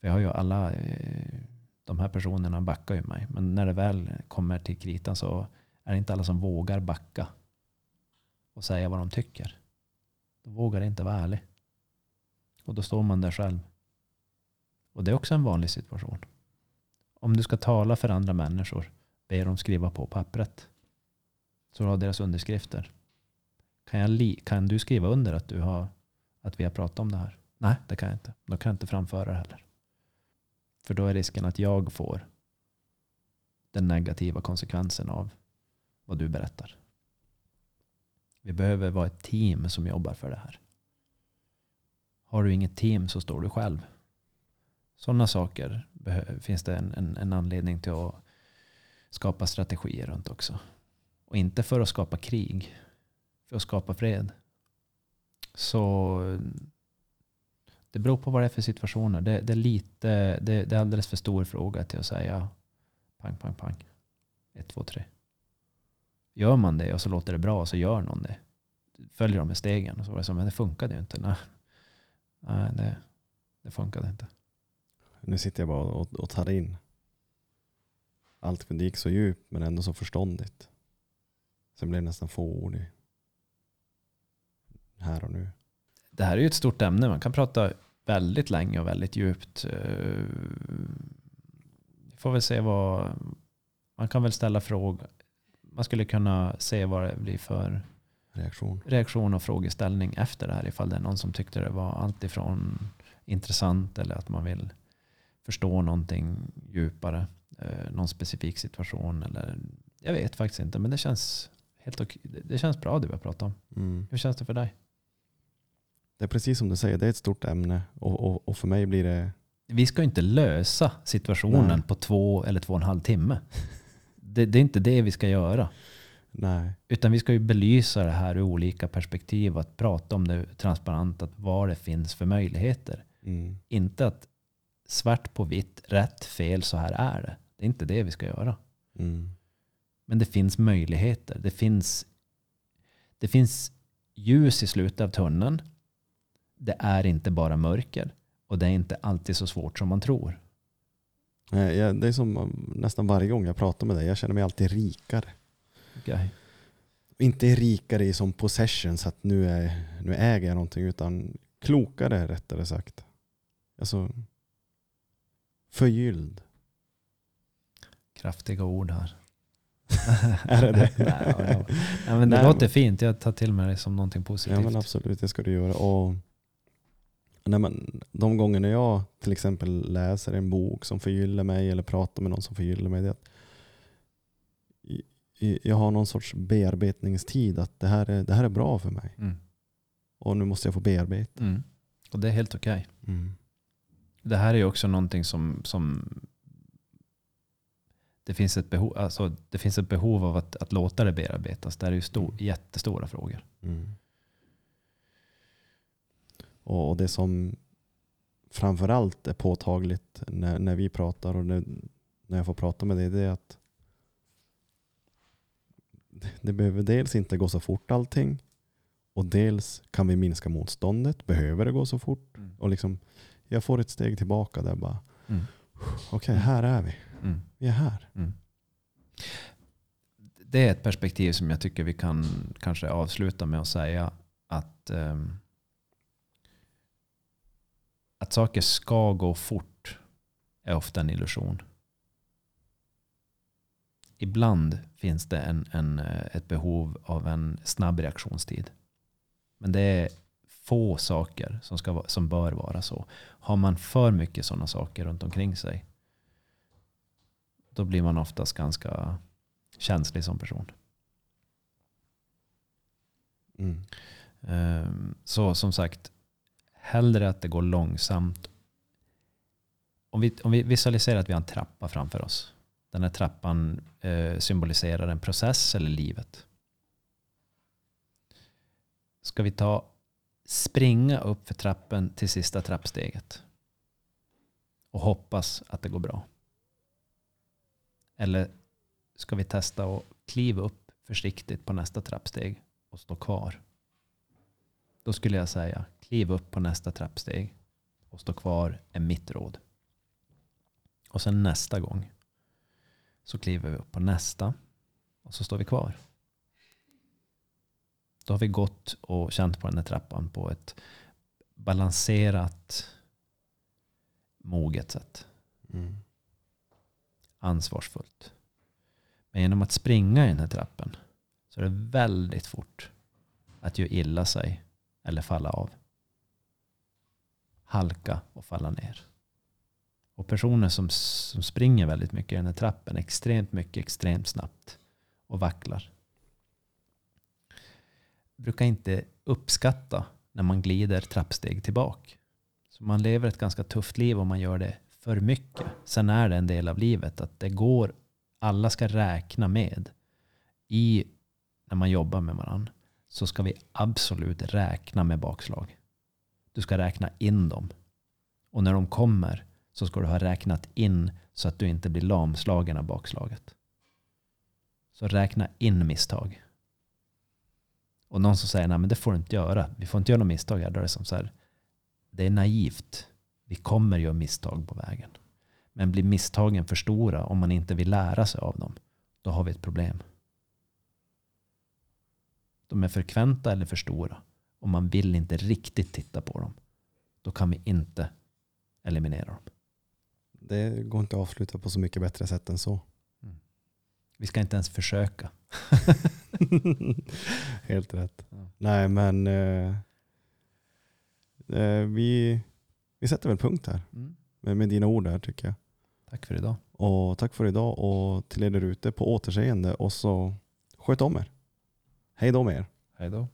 För jag har ju alla, eh, de här personerna backar ju mig. Men när det väl kommer till kritan så är det inte alla som vågar backa och säga vad de tycker. De vågar inte vara ärlig. Och då står man där själv. Och det är också en vanlig situation. Om du ska tala för andra människor, be dem skriva på pappret. Så du har deras underskrifter. Kan, jag kan du skriva under att, du har, att vi har pratat om det här? Nej, det kan jag inte. Då kan jag inte framföra det heller. För då är risken att jag får den negativa konsekvensen av vad du berättar. Vi behöver vara ett team som jobbar för det här. Har du inget team så står du själv. Sådana saker finns det en, en, en, anledning till att skapa strategier runt också. Och inte för att skapa krig. För att skapa fred. Så det beror på vad det är för situationer. Det, det är, lite, det, det, är alldeles för stor fråga till att säga pang, pang, pang. Ett, två, tre. Gör man det och så låter det bra så gör någon det. Följer de med stegen. Och så var det så, men det funkade ju inte. Nej, Nej det, det funkade inte. Nu sitter jag bara och, och tar in. Allt det gick så djupt men ändå så förståndigt. Sen blev det nästan fåordig. Här och nu. Det här är ju ett stort ämne. Man kan prata väldigt länge och väldigt djupt. Vi får väl se vad... Man kan väl ställa frågor. Man skulle kunna se vad det blir för reaktion, reaktion och frågeställning efter det här. Ifall det är någon som tyckte det var alltifrån intressant eller att man vill förstå någonting djupare. Eh, någon specifik situation. Eller, jag vet faktiskt inte. Men det känns, helt okej. det känns bra det vi har pratat om. Mm. Hur känns det för dig? Det är precis som du säger, det är ett stort ämne. Och, och, och för mig blir det... Vi ska inte lösa situationen Nej. på två eller två och en halv timme. Det, det, är inte det vi ska göra. Nej. Utan vi ska ju belysa det här ur olika perspektiv. Att prata om det transparent, att vad det finns för möjligheter. Mm. Inte att svart på vitt, rätt, fel, så här är det. Det är inte det vi ska göra. Mm. Men det finns möjligheter. Det finns, det finns ljus i slutet av tunneln det är inte bara mörker. Och det är inte alltid så svårt som man tror. Nej, det är som um, nästan varje gång jag pratar med dig. Jag känner mig alltid rikare. Okay. Inte rikare i som possession så att nu, är, nu äger jag någonting. Utan klokare rättare sagt. Alltså förgylld. Kraftiga ord här. är det det? Nej, ja, ja. ja, men det Nej, låter men... fint. Jag tar till mig det som någonting positivt. Ja men absolut, det ska du göra. Och när man, de gånger jag till exempel läser en bok som förgyller mig eller pratar med någon som förgyller mig. Det att jag har någon sorts bearbetningstid. Att det här är, det här är bra för mig. Mm. Och nu måste jag få bearbeta. Mm. Och det är helt okej. Okay. Mm. Det här är också någonting som, som det, finns ett behov, alltså det finns ett behov av att, att låta det bearbetas. Det är ju stor, mm. jättestora frågor. Och det som framförallt är påtagligt när, när vi pratar och när, när jag får prata med dig, det är att det behöver dels inte gå så fort allting. Och dels kan vi minska motståndet. Behöver det gå så fort? Mm. Och liksom, jag får ett steg tillbaka där bara. Mm. Okej, okay, här är vi. Mm. Vi är här. Mm. Det är ett perspektiv som jag tycker vi kan kanske avsluta med att säga att um, att saker ska gå fort är ofta en illusion. Ibland finns det en, en, ett behov av en snabb reaktionstid. Men det är få saker som, ska, som bör vara så. Har man för mycket sådana saker runt omkring sig då blir man oftast ganska känslig som person. Mm. Ehm, Så som sagt, hellre att det går långsamt. Om vi, om vi visualiserar att vi har en trappa framför oss. Den här trappan eh, symboliserar en process eller livet. Ska vi ta springa upp för trappen till sista trappsteget och hoppas att det går bra? Eller ska vi testa att kliva upp försiktigt på nästa trappsteg och stå kvar? Då skulle jag säga kliv upp på nästa trappsteg och stå kvar är mitt råd. Och sen nästa gång så kliver vi upp på nästa och så står vi kvar. Då har vi gått och känt på den här trappan på ett balanserat, moget sätt. Mm. Ansvarsfullt. Men genom att springa i den här trappen så är det väldigt fort att göra illa sig eller falla av. Halka och falla ner. Och personer som, som springer väldigt mycket i den här trappen extremt mycket, extremt snabbt och vacklar. Brukar inte uppskatta när man glider trappsteg tillbaka. Så man lever ett ganska tufft liv om man gör det för mycket. Sen är det en del av livet att det går, alla ska räkna med i när man jobbar med varandra så ska vi absolut räkna med bakslag. Du ska räkna in dem. Och när de kommer så ska du ha räknat in så att du inte blir lamslagen av bakslaget. Så räkna in misstag. Och någon som säger nej men det får du inte göra. Vi får inte göra några misstag här. Då är det som så här. Det är naivt. Vi kommer göra misstag på vägen. Men blir misstagen för stora om man inte vill lära sig av dem. Då har vi ett problem. De är frekventa eller för stora. Och man vill inte riktigt titta på dem. Då kan vi inte eliminera dem. Det går inte att avsluta på så mycket bättre sätt än så. Vi ska inte ens försöka. Helt rätt. Ja. Nej men eh, eh, vi, vi sätter väl punkt här Mm. med, med dina ord där tycker jag. Tack för idag. Och tack för idag och till er där ute på återseende och så sköt om er. Hej då med er. Hej då.